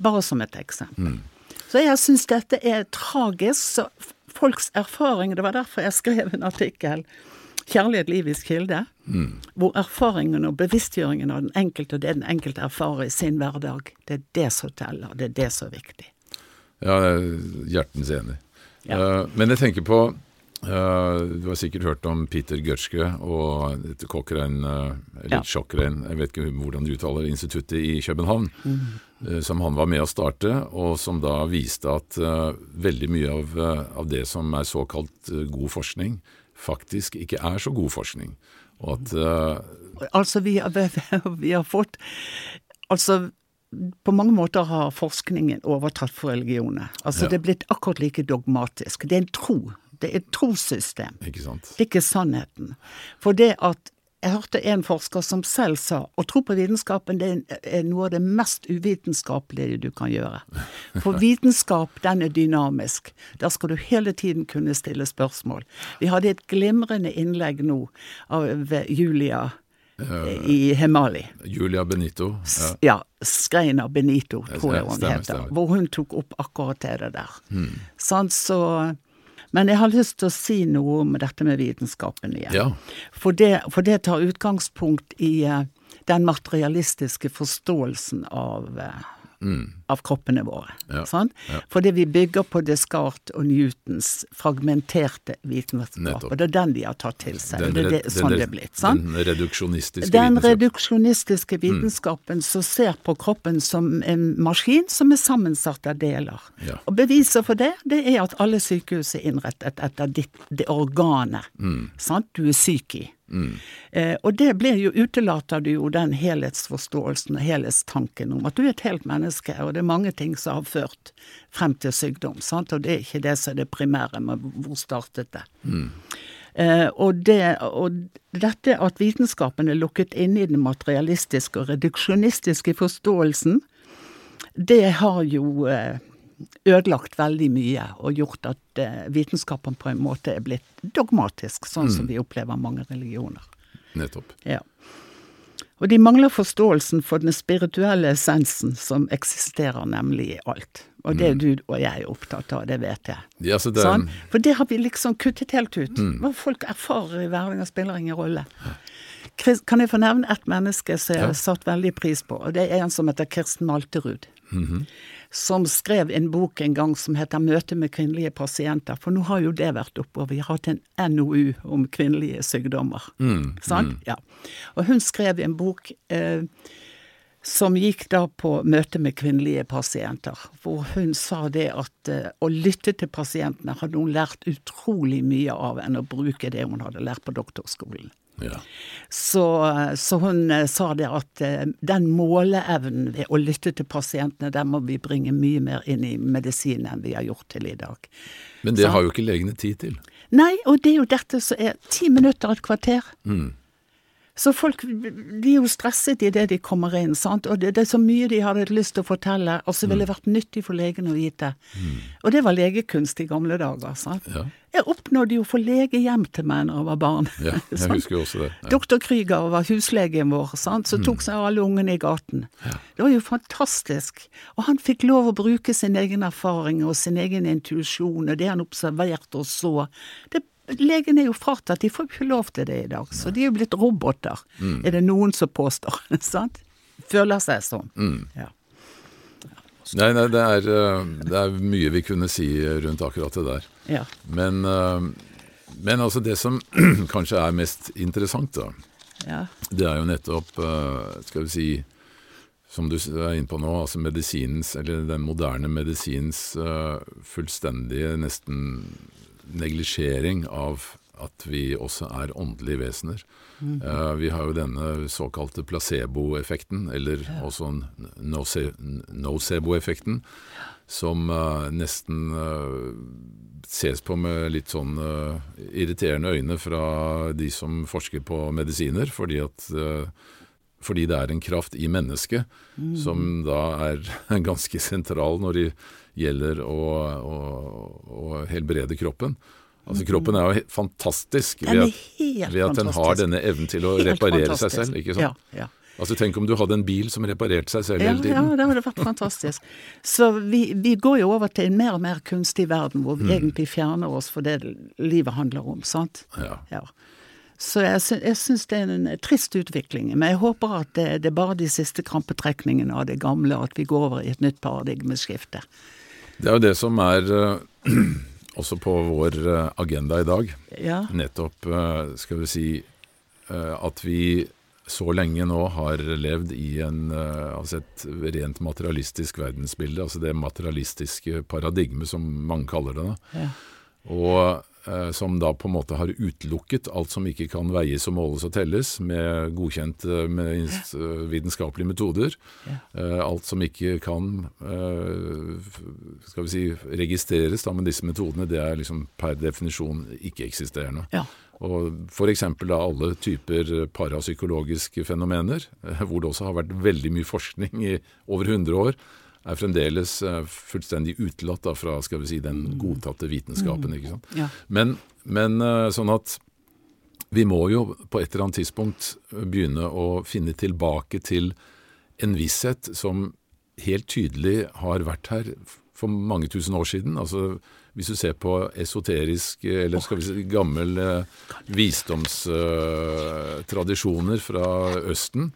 Bare som et eksempel. Så jeg syns dette er tragisk. Så folks erfaring Det var derfor jeg skrev en artikkel. 'Kjærlighet, livets kilde', mm. hvor erfaringen og bevisstgjøringen av den enkelte og det den enkelte erfarer i sin hverdag, det er det som teller. Det er det som er viktig. Ja, jeg er hjertens enig. Ja. Uh, men jeg tenker på Uh, du har sikkert hørt om Peter Gutschke og dette Cochrane, uh, eller ja. Cochrane, jeg vet ikke hvordan du uttaler instituttet i København, mm. uh, som han var med å starte, og som da viste at veldig mye av, av, det som er såkalt god forskning, faktisk ikke er så god forskning. Og at Altså, [LAUGHS] vi har, vi har fått Altså, på mange måter har forskningen overtatt for religionene. Altså, ja. Det er blitt akkurat like dogmatisk. Det er en tro det er et trossystem. Ikke sant. Det er ikke sannheten. For det at jeg hørte en forsker som selv sa å tro på vitenskapen det er noe av det mest uvitenskapelige du kan gjøre. For [LAUGHS] vitenskap, den er dynamisk. Der skal du hele tiden kunne stille spørsmål. Vi hadde et glimrende innlegg nå av Julia i Hemali. Julia Benito. Ja, ja Skreina Benito, tror jeg hun stemmer, heter. Stemmer. Hvor hun tok opp akkurat det der. Hmm. Sånn, så men jeg har lyst til å si noe om dette med vitenskapen igjen. Ja. For, det, for, det, tar utgangspunkt i uh, den materialistiske forståelsen av uh, mm. av kroppene våre. Ja. Sånn? Ja. Fordi vi bygger på Descartes og Newtons fragmenterte vitenskap. Og det er den de har tatt til seg. Den, det er det, sånn det er blitt. Sant? Den reduksjonistiske Den reduksjonistiske mm. vitenskapen mm. som ser på kroppen som en maskin som er sammensatt av deler. Ja. Og beviset for det, det er at alle sykehus er innrettet etter ditt, det organet mm. sant? du er syk i. Eh, og det blir jo, utelater du jo den helhetsforståelsen og helhetstanken om at du er et helt menneske, og det er mange ting som har ført frem til sykdom, sant? og det er ikke det som er det primære, med hvor startet det? Mm. Eh, og, det, og dette at vitenskapen er lukket inne i den materialistiske og reduksjonistiske forståelsen, det har jo eh, ødelagt veldig mye og gjort at eh, vitenskapen på en måte er blitt dogmatisk, sånn mm. som vi opplever mange religioner. Nettopp. Ja. Og de mangler forståelsen for den spirituelle essensen som eksisterer nemlig i alt. Og det er du og jeg opptatt av, det vet jeg. Ja, så det, Sånn? For det har vi liksom kuttet helt ut. Hva folk erfarer i hverdagen spiller ingen rolle. Kan jeg få nevne ett menneske som jeg har satt veldig pris på, og det er en som heter Kirsten Malterud. Som skrev en bok en gang som heter 'Møte med kvinnelige pasienter'. For nå har jo det vært oppe, og vi har hatt en NOU om kvinnelige sykdommer. Sant? Ja. Og hun skrev en bok eh, som gikk da på møte med kvinnelige pasienter, hvor hun sa det at eh, å lytte til pasientene hadde hun lært utrolig mye av enn å bruke det hun hadde lært på doktorskolen. Ja. Så, så hun eh, sa det at eh, den måleevnen ved å lytte til pasientene, den må vi bringe mye mer inn i medisinen enn vi har gjort til i dag. Men det har jo ikke legene tid til. Nei, og det er jo dette som er ti minutter, et kvarter. Så folk er jo stresset idet de kommer inn, sant? og det, det er så mye de hadde lyst til å fortelle, og så ville det vært nyttig for legen å vite. Og det var legekunst i gamle dager. sant? Ja. Jeg oppnådde jo å få lege hjem til meg når jeg var barn. Ja, jeg [LAUGHS] husker jo også det. Ja. Doktor Krüger var huslegen vår, sant? så tok seg av alle ungene i gaten. Det var jo fantastisk. Og han fikk lov å bruke sin egen erfaring og sin egen intuisjon og det han observerte og så. Det, legen er jo fratatt, de får ikke lov til det i dag. Så de er jo blitt roboter, er det noen som påstår. [LAUGHS] sant? Føler seg sånn. Ja. Nei, nei, det er, eh, det er mye vi kunne si rundt akkurat det der. ja. Men, eh, men altså det som [CLEARS THROAT] kanskje er mest interessant, da, ja. det er jo nettopp, eh, skal vi si, som du er inne på nå, altså medisinens, eller den moderne medisinens fullstendige nesten neglisjering av at vi også er åndelige vesener. Eh, vi har jo denne såkalte placeboeffekten, eller også nocebo-effekten, som eh, nesten eh, ses på med litt sånn irriterende øyne fra de som forsker på medisiner, fordi at fordi det er en kraft i mennesket som da er [LAUGHS] ganske sentral når det gjelder å, å, å helbrede kroppen. Altså Kroppen er jo fantastisk ved at, ved at den har denne evnen til å Helt reparere fantastisk. seg selv. ikke sant? Ja, ja. Altså Tenk om du hadde en bil som reparerte seg selv Ja, hele ja, det hadde vært fantastisk. Så vi, vi går jo over til en mer og mer kunstig verden, hvor vi Mm. egentlig fjerner oss for det livet handler om, sant? Ja. Ja. Så jeg, jeg syns det er en trist utvikling, men jeg håper at det, det er bare de siste krampetrekningene av det gamle, at vi går over i et nytt paradigmeskifte. Det er jo det som er eh, også på vår eh, agenda i dag. Ja, nettopp, eh, skal vi si, eh, at vi så lenge nå har levd i en, altså et rent materialistisk verdensbilde, altså det materialistiske paradigme som mange kaller det. Da. ja, Og som da på en måte har utelukket alt som ikke kan veies og måles og telles med godkjente med eh, vitenskapelige metoder. Eh, alt som ikke kan eh, skal vi si, registreres da, med disse metodene, det er liksom per definisjon ikke-eksisterende. ja. Og F.eks. da alle typer parapsykologiske fenomener, eh, hvor det også har vært veldig mye forskning i over 100 år, er fremdeles eh, fullstendig utelatt da, fra skal vi si, den godtatte vitenskapen. ikke sant? ja. Men, men eh, sånn at vi må jo på et eller annet tidspunkt begynne å finne tilbake til en visshet som helt tydelig har vært her for mange tusen år siden. Altså hvis du ser på esoterisk, eller skal vi si gammel eh, visdomstradisjoner fra Østen,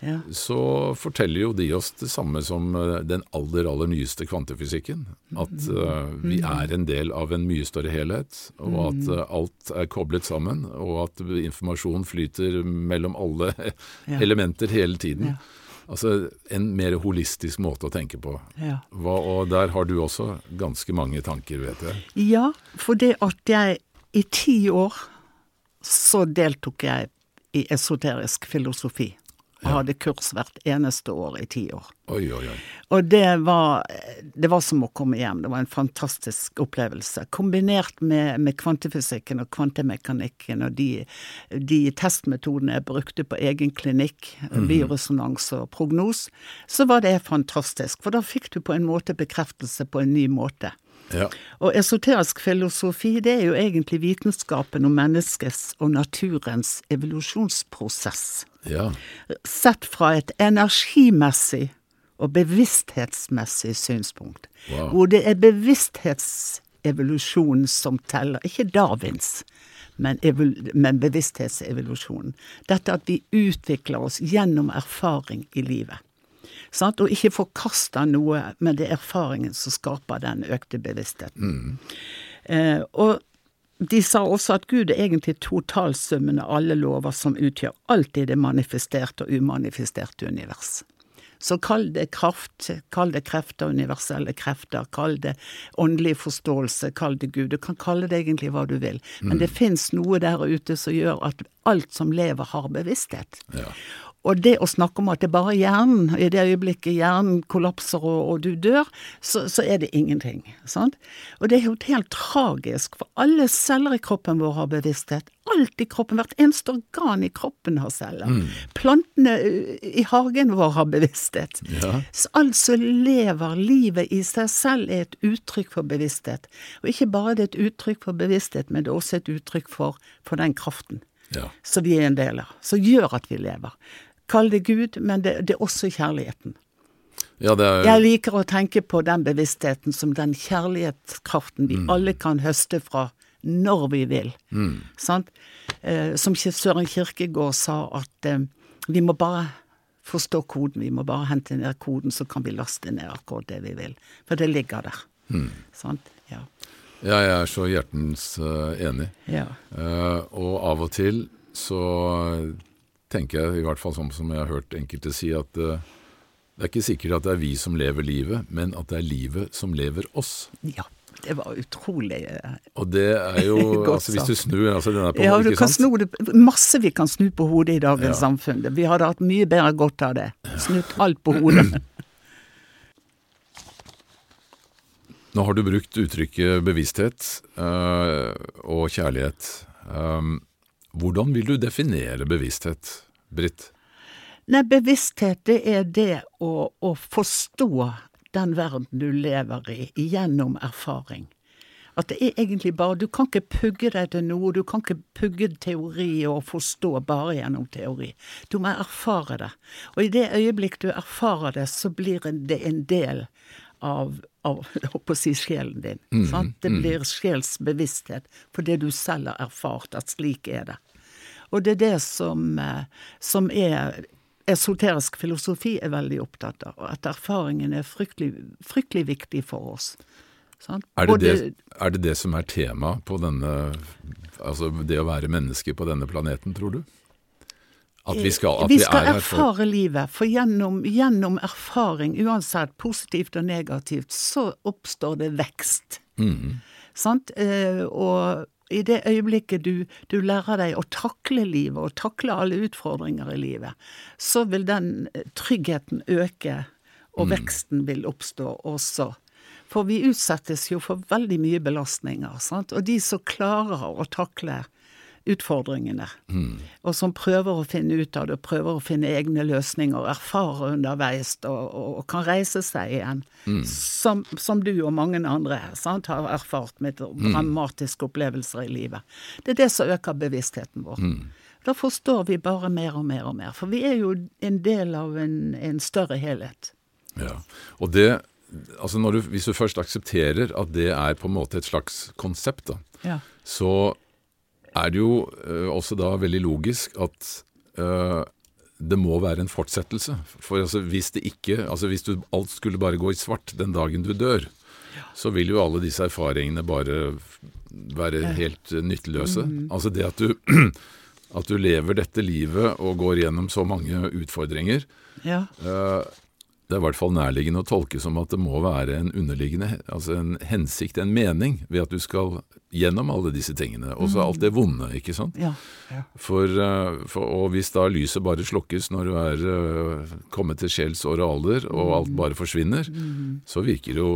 ja. så forteller jo de oss det samme som eh, den aller, aller nyeste kvantefysikken. At uh, vi er en del av en mye større helhet, og at uh, alt er koblet sammen, og at informasjon flyter mellom alle [LAUGHS] Ja. elementer hele tiden. Ja. Altså en mer holistisk måte å tenke på. ja. Hva, og der har du også ganske mange tanker, vet jeg. Ja, for det at jeg i ti år så deltok jeg i esoterisk filosofi. Og hadde kurs hvert eneste år i ti år. Oi, oi, oi. Og det var, det var som å komme hjem. Det var en fantastisk opplevelse. Kombinert med, med kvantefysikken og kvantemekanikken og de, de testmetodene jeg brukte på egen klinikk, bioresonans og prognos, så var det fantastisk. For da fikk du på en måte bekreftelse på en ny måte. Ja. Og esoterisk filosofi, det er jo egentlig vitenskapen om menneskets og naturens evolusjonsprosess. Ja. Sett fra et energimessig og bevissthetsmessig synspunkt. Wow. Hvor det er bevissthetsevolusjonen som teller, ikke Darwins, men, men bevissthetsevolusjonen. Dette at vi utvikler oss gjennom erfaring i livet. Sant? Og ikke forkaster noe, men det er erfaringen som skaper den økte bevisstheten. Eh, og de sa også at Gud er egentlig totalsummen av alle lover som utgjør alt i det manifesterte og umanifesterte univers. Så kall det kraft, kall det krefter, universelle krefter, kall det åndelig forståelse, kall det Gud. Du kan kalle det egentlig hva du vil, men det fins noe der ute som gjør at alt som lever, har bevissthet. Ja. Og det å snakke om at det er bare hjernen, i det øyeblikket hjernen kollapser og, og du dør, så, så er det ingenting. Sant? Og det er jo helt tragisk, for alle celler i kroppen vår har bevissthet. Alt i kroppen, hvert eneste organ i kroppen har celler. Plantene uh, i hagen vår har bevissthet. Ja. Så alt som lever, livet i seg selv, er et uttrykk for bevissthet. Og ikke bare det er et uttrykk for bevissthet, men det er også et uttrykk for, for den kraften Ja. som vi er en del av, som gjør at vi lever. Kall det Gud, men det, det er også kjærligheten. ja, det er Jeg liker å tenke på den bevisstheten som den kjærlighetskraften vi alle kan høste fra når vi vil. Sant? Eh, som Søren Kirkegård sa, at eh, vi må bare forstå koden, vi må bare hente ned koden, så kan vi laste ned akkurat det vi vil. For det ligger der. Sant? Ja. ja, jeg er så hjertens uh, enig. ja. Uh, og av og til så tenker jeg, i hvert fall som, som jeg har hørt enkelte si, at eh, det er ikke sikkert at det er vi som lever livet, men at det er livet som lever oss. ja. Det var utrolig eh, Og det er jo [LAUGHS] altså Hvis du snur altså den er på Ja, du kan sant? snu det Masse vi kan snu på hodet i dagens Ja. samfunn. Vi hadde hatt mye bedre godt av det. Snudd alt på hodet. [CLEARS THROAT] Nå har du brukt uttrykket bevissthet eh, og kjærlighet. Um, hvordan vil du definere bevissthet, Britt? Nei, bevissthet, det er det å, å forstå den verden du lever i, gjennom erfaring. At det er egentlig bare Du kan ikke pugge deg til noe, du kan ikke pugge teori og forstå bare gjennom teori. Du må erfare det. Og i det øyeblikk du erfarer det, så blir det en del av, av [LAUGHS] å si sjelen din. sant? Det blir sjelsbevissthet for det du selv har erfart, at slik er det. Og det er det som, eh, som er esoterisk filosofi er veldig opptatt av, at erfaringen er fryktelig, fryktelig viktig for oss. Sant? Er det, det, er det det som er tema på denne Altså det å være menneske på denne planeten, tror du? At vi skal, at vi vi skal er erfare for livet, for gjennom, gjennom erfaring, uansett positivt og negativt, så oppstår det vekst. Mm. Sant? Eh, og i det øyeblikket du, du lærer deg å takle livet, og takle alle utfordringer i livet, så vil den eh, tryggheten øke, og veksten vil oppstå også. For vi utsettes jo for veldig mye belastninger, sant? og de som klarer å takle utfordringene, og som prøver å finne ut av det, prøver å finne egne løsninger, erfare underveis og, og, og kan reise seg igjen, som, som du og mange andre sant, har erfart med dramatiske opplevelser i livet. Det er det som øker bevisstheten vår. Da forstår vi bare mer og mer og mer, for vi er jo en del av en, en større helhet. Ja, og det, altså du, Hvis du først aksepterer at det er på en måte et slags konsept, da, Ja. så er det jo eh, også da veldig logisk at uh, det må være en fortsettelse. For altså, hvis det ikke, altså hvis du, alt skulle bare gå i svart den dagen du dør, så vil jo alle disse erfaringene bare være helt eh, nytteløse. Altså det at du, [CLEARS THROAT] at du lever dette livet og går gjennom så mange utfordringer, Ja. Eh, Det er i hvert fall nærliggende å tolke som at det må være en underliggende, altså en hensikt, en mening, ved at du skal gjennom alle disse tingene. Også alt det vonde, ikke sant? Ja. ja. For, eh, for, og hvis da lyset bare slukkes når du er eh, kommet til sjelsår og alder, og alt bare forsvinner, så virker det jo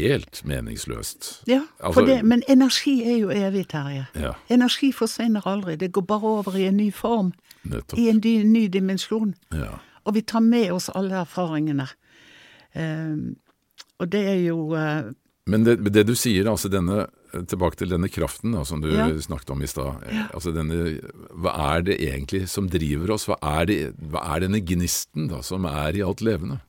helt meningsløst. Ja, Altså- det, men energi er jo evig, Terje. Ja, Energi forsvinner aldri, det går bare over i en ny form, nettopp. i en ny, ny dimensjon. Ja. Og vi tar med oss alle erfaringene. Eh, og det er jo eh, Men det, det, du sier, altså denne, tilbake til denne kraften da, som du Ja. snakket om i stad. Altså denne, hva er det egentlig som driver oss? Hva er, det, hva er denne gnisten da, som er i alt levende?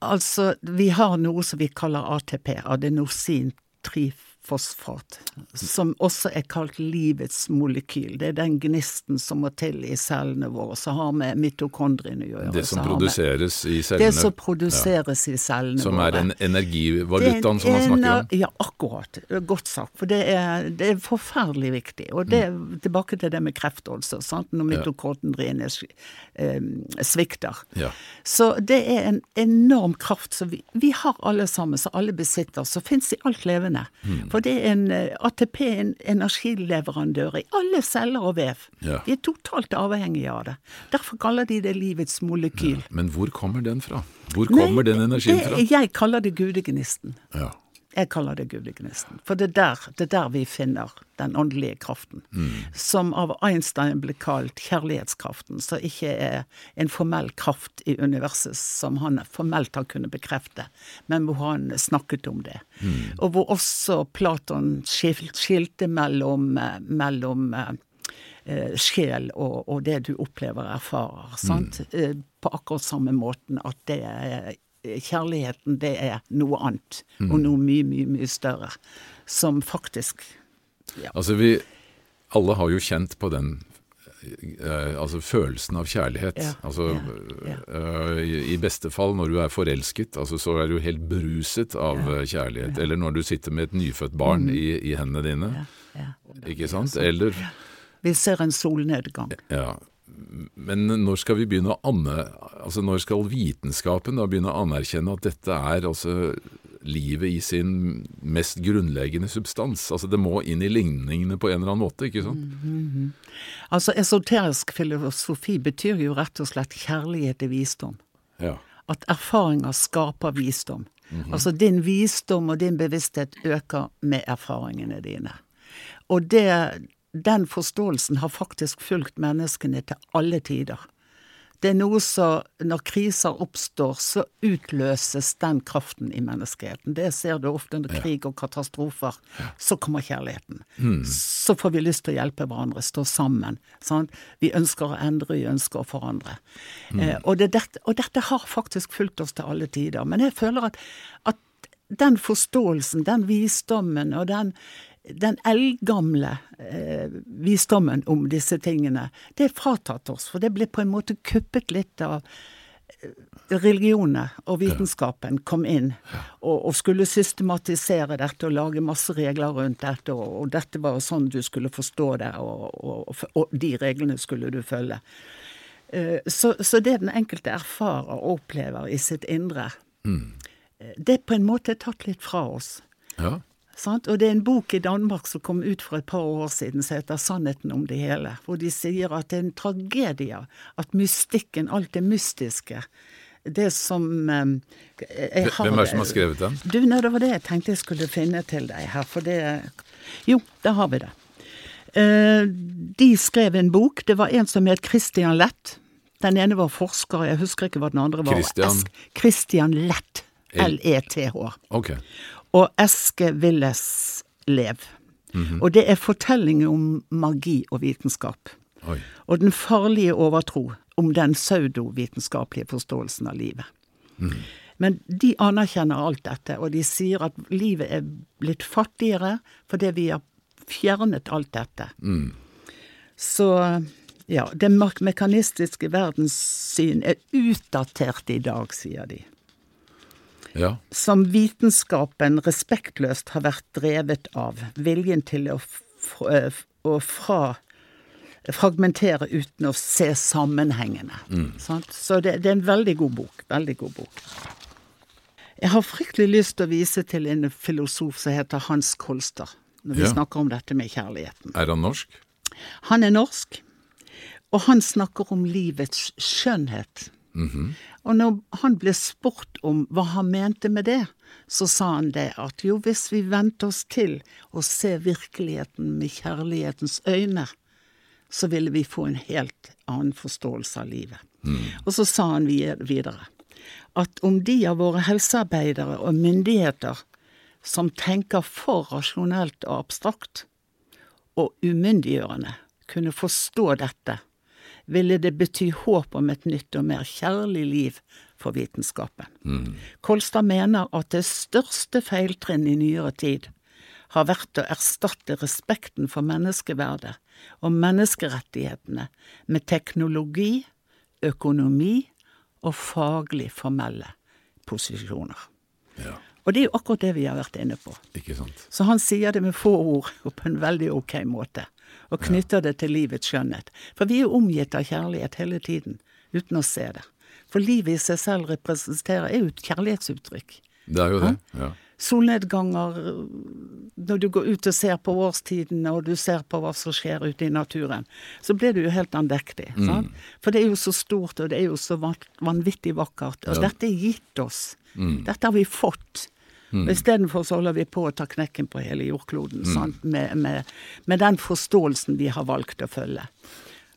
Altså, vi har noe som vi kaller ATP, adenosin trifosfat, som også er kalt livets molekyl. Det er den gnisten som må til i cellene våre, som har med mitokondriene å gjøre. Det som produseres i Det som produseres i cellene Som våre. er en Det er energivalutaen som man snakker om? Ja, akkurat. Godt sagt. For det er, det er forferdelig viktig. Og det mm. tilbake til det med kreft også, sant? når mitokondriene Ja. Eh, svikter. Ja. Så det er en enorm kraft som vi, vi har alle sammen, som alle besitter, som fins i alt levende. Mm. For det er en eh, ATP er en energileverandør i alle celler og vev. Ja. Vi er totalt avhengige av det. Derfor kaller de det livets molekyl. Men hvor kommer den fra? Hvor kommer den energien fra? Jeg kaller det gudegnisten. Ja. Jeg kaller det gudegnisten. For det er der, det er der vi finner den åndelige kraften. Som av Einstein ble kalt kjærlighetskraften, som ikke er en formell kraft i universet som han formelt har kunnet bekrefte, men hvor han snakket om det. Og hvor også Platon skil- skilte mellom, mellom eh, sjel og, og det du opplever og erfarer. Sant? Eh, På akkurat samme måten at det er Kjærligheten, det er noe annet, og noe mye, mye, mye større. Som faktisk Altså vi alle har jo kjent på den eh, altså følelsen av kjærlighet. Ja, Altså ja, eh, i, i beste fall når du er forelsket, altså så er du helt bruset av eh, kjærlighet. Eller når du sitter med et nyfødt barn i, i hendene dine. ja. Ikke sant? Eller Vi ser en solnedgang. Ja. Men når skal vi begynne å anne... Altså når skal vitenskapen da begynne å anerkjenne at dette er altså livet i sin mest grunnleggende substans? Altså det må inn i ligningene på en eller annen måte, ikke sant? Altså, esoterisk filosofi betyr jo rett og slett kjærlighet til visdom. Ja. At erfaringer skaper visdom. Altså din visdom og din bevissthet øker med erfaringene dine. Og det, den forståelsen har faktisk fulgt menneskene til alle tider. Det er noe som Når kriser oppstår, så utløses den kraften i menneskeheten. Det ser du ofte under krig og katastrofer. Så kommer kjærligheten. Så får vi lyst til å hjelpe hverandre, stå sammen. Sant? Vi ønsker å endre, vi ønsker å forandre. Eh, og, det, og dette har faktisk fulgt oss til alle tider. Men jeg føler at, at den forståelsen, den visdommen og den, den eldgamle eh, visdommen om disse tingene, det er fratatt oss. For det ble på en måte kuppet litt av eh, religionene og vitenskapen kom inn og, og skulle systematisere dette og lage masse regler rundt dette, og, og dette var sånn du skulle forstå det, og, og, og de reglene skulle du følge. Eh, Så, så det den enkelte erfarer og opplever i sitt indre, mm. det er på en måte tatt litt fra oss. ja. Sant? Og det er en bok i Danmark som kom ut for et par år siden som heter 'Sannheten om det hele', hvor de sier at det er en tragedie at mystikken, alt det mystiske, det som eh, jeg har- Hvem er det som har skrevet den? Du, nei, det var det jeg tenkte jeg skulle finne til deg her, for det Jo, der har vi det. Eh, de skrev en bok. Det var en som het Christian Lett. Den ene var forsker, jeg husker ikke hva den andre var. Christian? Christian Lett. L- L-E-T-H Ok. Og Eske Willes Lev. Og det er fortellinger om magi og vitenskap. Oi. Og den farlige overtro om den pseudovitenskapelige forståelsen av livet. Men de anerkjenner alt dette, og de sier at livet er blitt fattigere fordi vi har fjernet alt dette. Så ja, det mekanistiske verdenssyn er utdatert i dag, sier de Ja. som vitenskapen respektløst har vært drevet av. Viljen til å, å fra fragmentere uten å se sammenhengene. Sant? Så det, det er en veldig god bok. Veldig god bok. Jeg har fryktelig lyst til å vise til en filosof som heter Hans Kolster, når vi Ja. snakker om dette med kjærligheten. Er han norsk? Han er norsk, og han snakker om livets skjønnhet. Og når han ble spurt om hva han mente med det, så sa han det at jo, hvis vi venter oss til å se virkeligheten med kjærlighetens øyne, så ville vi få en helt annen forståelse av livet. Og så sa han videre at om de av våre helsearbeidere og myndigheter som tenker for rasjonelt og abstrakt og umyndiggjørende, kunne forstå dette, ville det bety håp om et nytt og mer kjærlig liv for vitenskapen. Mm. Kolstad mener at det største feiltrinn i nyere tid har vært å erstatte respekten for menneskeverdet og menneskerettighetene med teknologi, økonomi og faglig formelle posisjoner. Ja, Og det er jo akkurat det vi har vært inne på. Så han sier det med få ord og på en veldig ok måte, og knytter det til livets skjønnhet. For vi er omgitt av kjærlighet hele tiden, uten å se det. For livet i seg selv representerer er jo et kjærlighetsuttrykk. Det er jo det. Ja. Solnedganger, når du går ut og ser på årstidene, og du ser på hva som skjer ute i naturen, så blir du jo helt andektig. Sant? For det er jo så stort, og det er jo så vanvittig vakkert. Og Ja. dette er gitt oss. Dette har vi fått. Og Istedenfor så holder vi på å ta knekken på hele jordkloden, sant? Med, med, med den forståelsen vi har valgt å følge.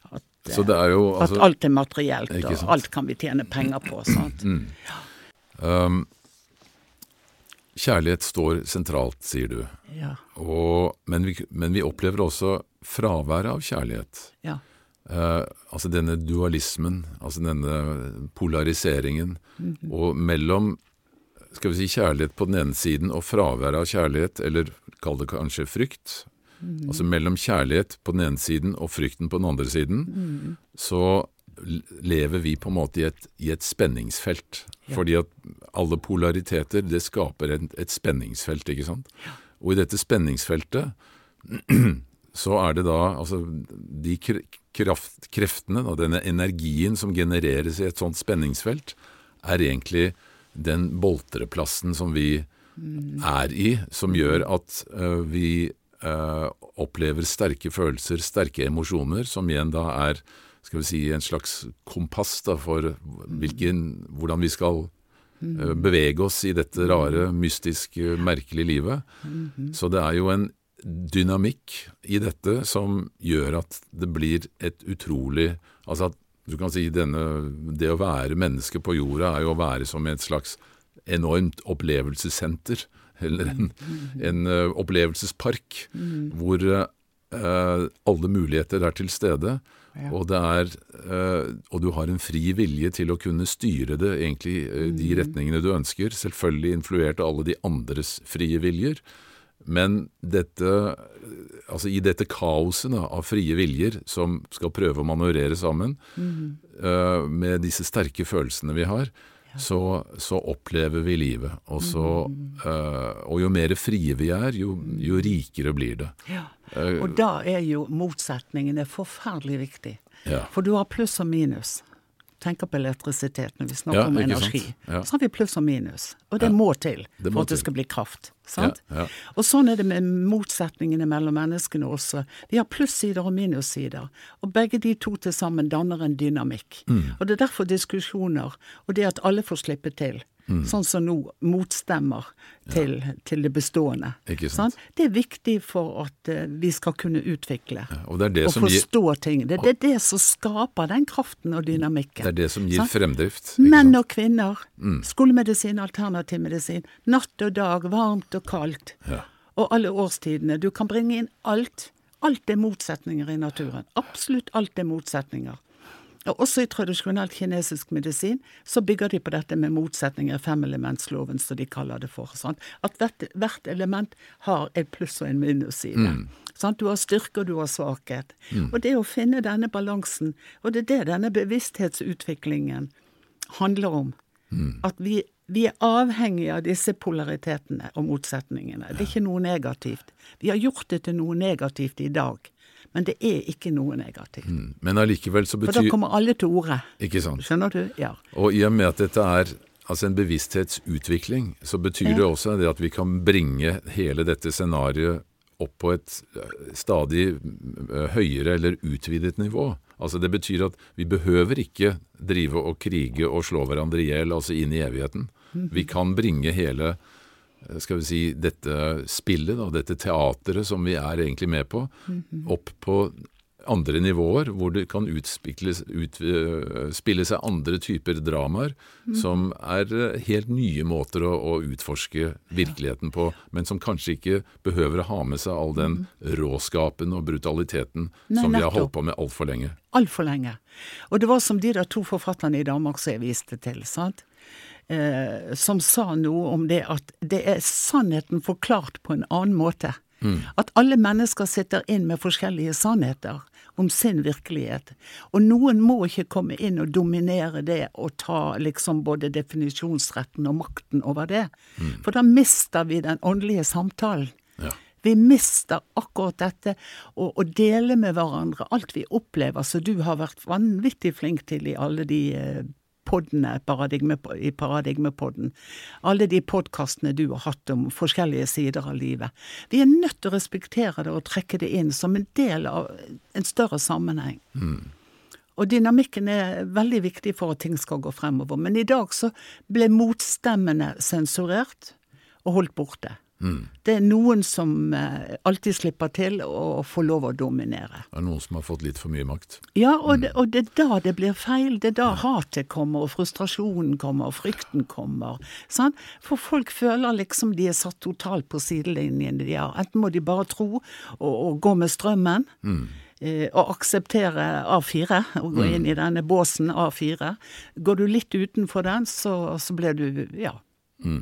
At, eh, Så det jo at altså, alt er materielt, og sant. alt kan vi tjene penger på. Sant? um, Kjærlighet står sentralt, sier du. Ja. Og, men, vi, men vi opplever også fraværet av kjærlighet. ja. Uh, altså denne dualismen, altså denne polariseringen, og mellom skal vi si kjærlighet på den ene siden og fravær av kjærlighet, eller kall det kanskje frykt. Altså mellom kjærlighet på den ene siden og frykten på den andre siden, så lever vi på en måte i et, i et spenningsfelt. Fordi at alle polariteter, det skaper et, et spenningsfelt, ikke sant? Og i dette spenningsfeltet [CLEARS THROAT] så er det da altså de kraft, kreftene, da, denne energien som genereres i et sånt spenningsfelt, er egentlig den boltreplassen som vi er i, som gjør at uh, vi uh, opplever sterke følelser, sterke emosjoner, som igjen da er skal vi si, en slags kompass da, for hvilken, hvordan vi skal uh, bevege oss i dette rare, mystiske, merkelige livet. Så det er jo en dynamikk i dette som gjør at det blir et utrolig Altså at du kan si denne Det å være menneske på jorda er jo å være som et slags enormt opplevelsessenter. Eller en, en opplevelsespark, opplevelsespark hvor eh, alle muligheter er til stede. Og, det er, eh, og du har en fri vilje til å kunne styre det egentlig eh, de retningene du ønsker. Selvfølgelig influert av alle de andres frie viljer. Men dette, altså i dette kaoset da, av frie viljer som skal prøve å manøvrere sammen, øh, med disse sterke følelsene vi har, så, så opplever vi livet. Og, så, uh, og jo mer frie vi er, jo, jo rikere blir det. Ja. Eh, Og da er jo motsetningene forferdelig viktig. Ja. For du har pluss og minus. Tenker på elektrisitet når vi snakker Ja, om energi. Ja. Så har vi pluss og minus. Og det Ja. må til Det må for at det skal bli kraft. Og sånn er det med motsetningene mellom menneskene også. Vi har plussider og minussider, og begge de to til sammen danner en dynamikk. Mm. Og det er derfor diskusjoner, og det at alle får slippe til, Mm. sånn som nå motstemmer til, til det bestående. Sant? Det er viktig for at eh, vi skal kunne utvikle Og det det, og som gir, forstå ting. Det, det er det som skaper den kraften og dynamikken. det er det som gir sånn? fremdrift. Menn og kvinner. Skolemedisin, alternativmedisin. Natt og dag, varmt og kaldt. Ja. Og alle årstidene. Du kan bringe inn alt. Alt er motsetninger i naturen. Absolutt alt er motsetninger. Og også i tradisjonell kinesisk medisin så bygger de på dette med motsetninger, femelementsloven, som de kaller det for. Sant? At hvert, hvert element har et pluss og en minus i Sant? Du har styrke og du har svakhet. Og det å finne denne balansen, og det er det denne bevissthetsutviklingen handler om. At vi, vi er avhengige av disse polaritetene og motsetningene. Det er ikke noe negativt. Vi har gjort det til noe negativt i dag, men det er ikke noe negativt. Mm. Men allikevel så betyr For da kommer alle til orde. Ikke sant? Skjønner du? Ja. Og i og med at dette er altså en bevissthetsutvikling, så betyr det også det at vi kan bringe hele dette scenarioet opp på et eh, stadig eh, høyere eller utvidet nivå. Altså Det betyr at vi behøver ikke drive og krige og slå hverandre i hjel, altså inn i evigheten. Vi kan bringe hele skal vi si, dette spillet, da, dette teateret som vi er egentlig med på, opp på andre nivåer, hvor det kan utspille uh, seg andre typer dramaer, mm. som er uh, helt nye måter å, å, utforske virkeligheten på, men som kanskje ikke behøver å ha med seg all den mm. råskapen og brutaliteten Nei, som vi har holdt på med altfor lenge. Altfor lenge. Og det var som de der to forfatterne i Danmark som jeg viste til. sant? Eh, som sa noe om det at det er sannheten forklart på en annen måte. Mm. At alle mennesker sitter inn med forskjellige sannheter om sin virkelighet. Og noen må ikke komme inn og dominere det og ta liksom både definisjonsretten og makten over det. Mm. For da mister vi den åndelige samtalen. Ja. Vi mister akkurat dette, å dele med hverandre alt vi opplever, som du har vært vanvittig flink til i alle de eh, poddene paradigme, i Paradigmepodden. Alle de podkastene du har hatt om forskjellige sider av livet. Vi er nødt til å respektere det og trekke det inn som en del av en større sammenheng. Mm. Og dynamikken er veldig viktig for at ting skal gå fremover. Men i dag så ble motstemmene sensurert og holdt borte. Mm. Det er noen som eh, alltid slipper til å få lov å dominere. Det er noen som har fått litt for mye makt. Ja, og, mm. det, og det, er da det blir feil. Det er da ja. hatet kommer, og frustrasjonen kommer, og frykten kommer. Sant? For folk føler liksom de er satt totalt på sidelinjen. De har. Enten må de bare tro og, og gå med strømmen. Mm eh, å akseptere A4, og gå mm. inn i denne båsen A4. Går du litt utenfor den, så, så blir du ja. Mm.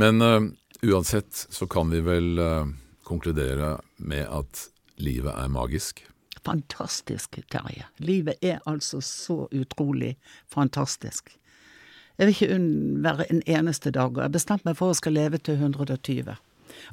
Men uh, Uansett så kan vi vel uh, konkludere med at livet er magisk. Fantastisk, Terje. Livet er altså så utrolig fantastisk. Jeg vil ikke unnvære en eneste dag, og jeg har bestemt meg for å skal leve til 120.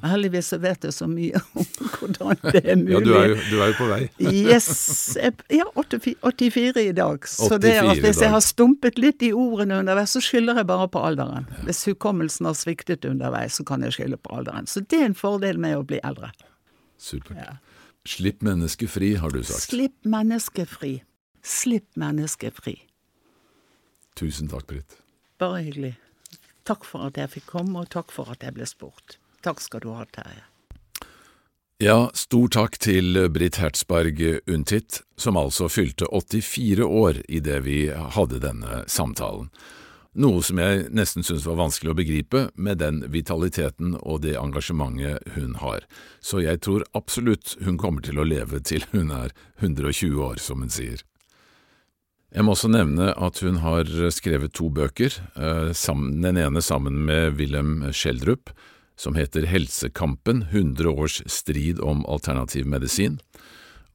Og heldigvis så vet jeg så mye om hvordan det er mulig. ja, du er, jo, du er jo, på vei. yes. Jeg er 84 i dag. Så det at hvis jeg har stumpet litt i ordene underveis, så skylder jeg bare på alderen. Hvis hukommelsen har sviktet underveis, så kan jeg skylde på alderen. Så det er en fordel med å bli eldre. Supert. Ja. Slipp mennesket fri, har du sagt. Slipp mennesket fri. Slipp mennesket fri. Tusen takk, Britt. Bare hyggelig. Takk for at jeg fikk komme, og takk for at jeg ble spurt. Takk skal du ha, Terje. Ja, stor takk til Britt Hertzberg Untvedt, som altså fylte 84 år idet vi hadde denne samtalen. Noe som jeg nesten syntes var vanskelig å begripe, med den vitaliteten og det engasjementet hun har. Så jeg tror absolutt hun kommer til å leve til hun er 120 år, som hun sier. Jeg må også nevne at hun har skrevet to bøker, eh, den ene sammen med Wilhelm Schjelderup, som heter Helsekampen – 100 års strid om alternativ medisin,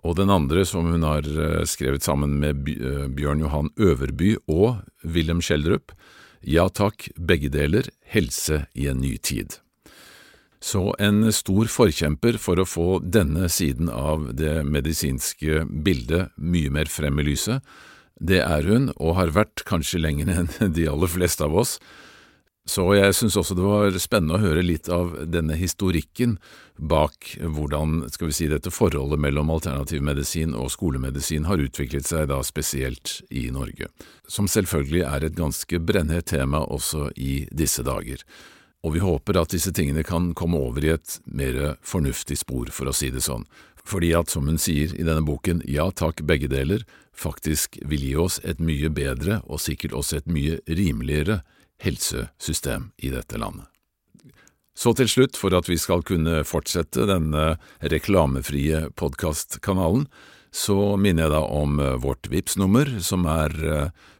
og den andre som hun har eh, skrevet sammen med eh, Bjørn Johan Øverby og Wilhelm Schjelderup, Ja takk, begge deler, helse i en ny tid. Så en stor forkjemper for å få denne siden av det medisinske bildet mye mer frem i lyset, det er hun, og har vært kanskje lenger enn [LAUGHS] de aller fleste av oss, så jeg syns også det var spennende å høre litt av denne historikken bak hvordan skal vi si, dette forholdet mellom alternativmedisin og skolemedisin har utviklet seg da spesielt i Norge, som selvfølgelig er et ganske brennhett tema også i disse dager. Og vi håper at disse tingene kan komme over i et mer fornuftig spor, for å si det sånn, fordi at, som hun sier i denne boken, ja takk, begge deler, faktisk vil gi oss et mye bedre og sikkert også et mye rimeligere helsesystem i dette landet. Så til slutt, for at vi skal kunne fortsette denne reklamefrie podkastkanalen, så minner jeg da om vårt vips nummer som er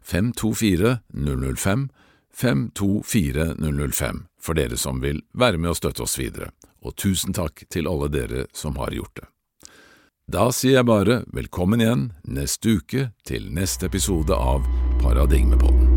524 005 524 005, for dere som vil være med og støtte oss videre, og tusen takk til alle dere som har gjort det. Da sier jeg bare velkommen igjen neste uke til neste episode av Paradigmepodden.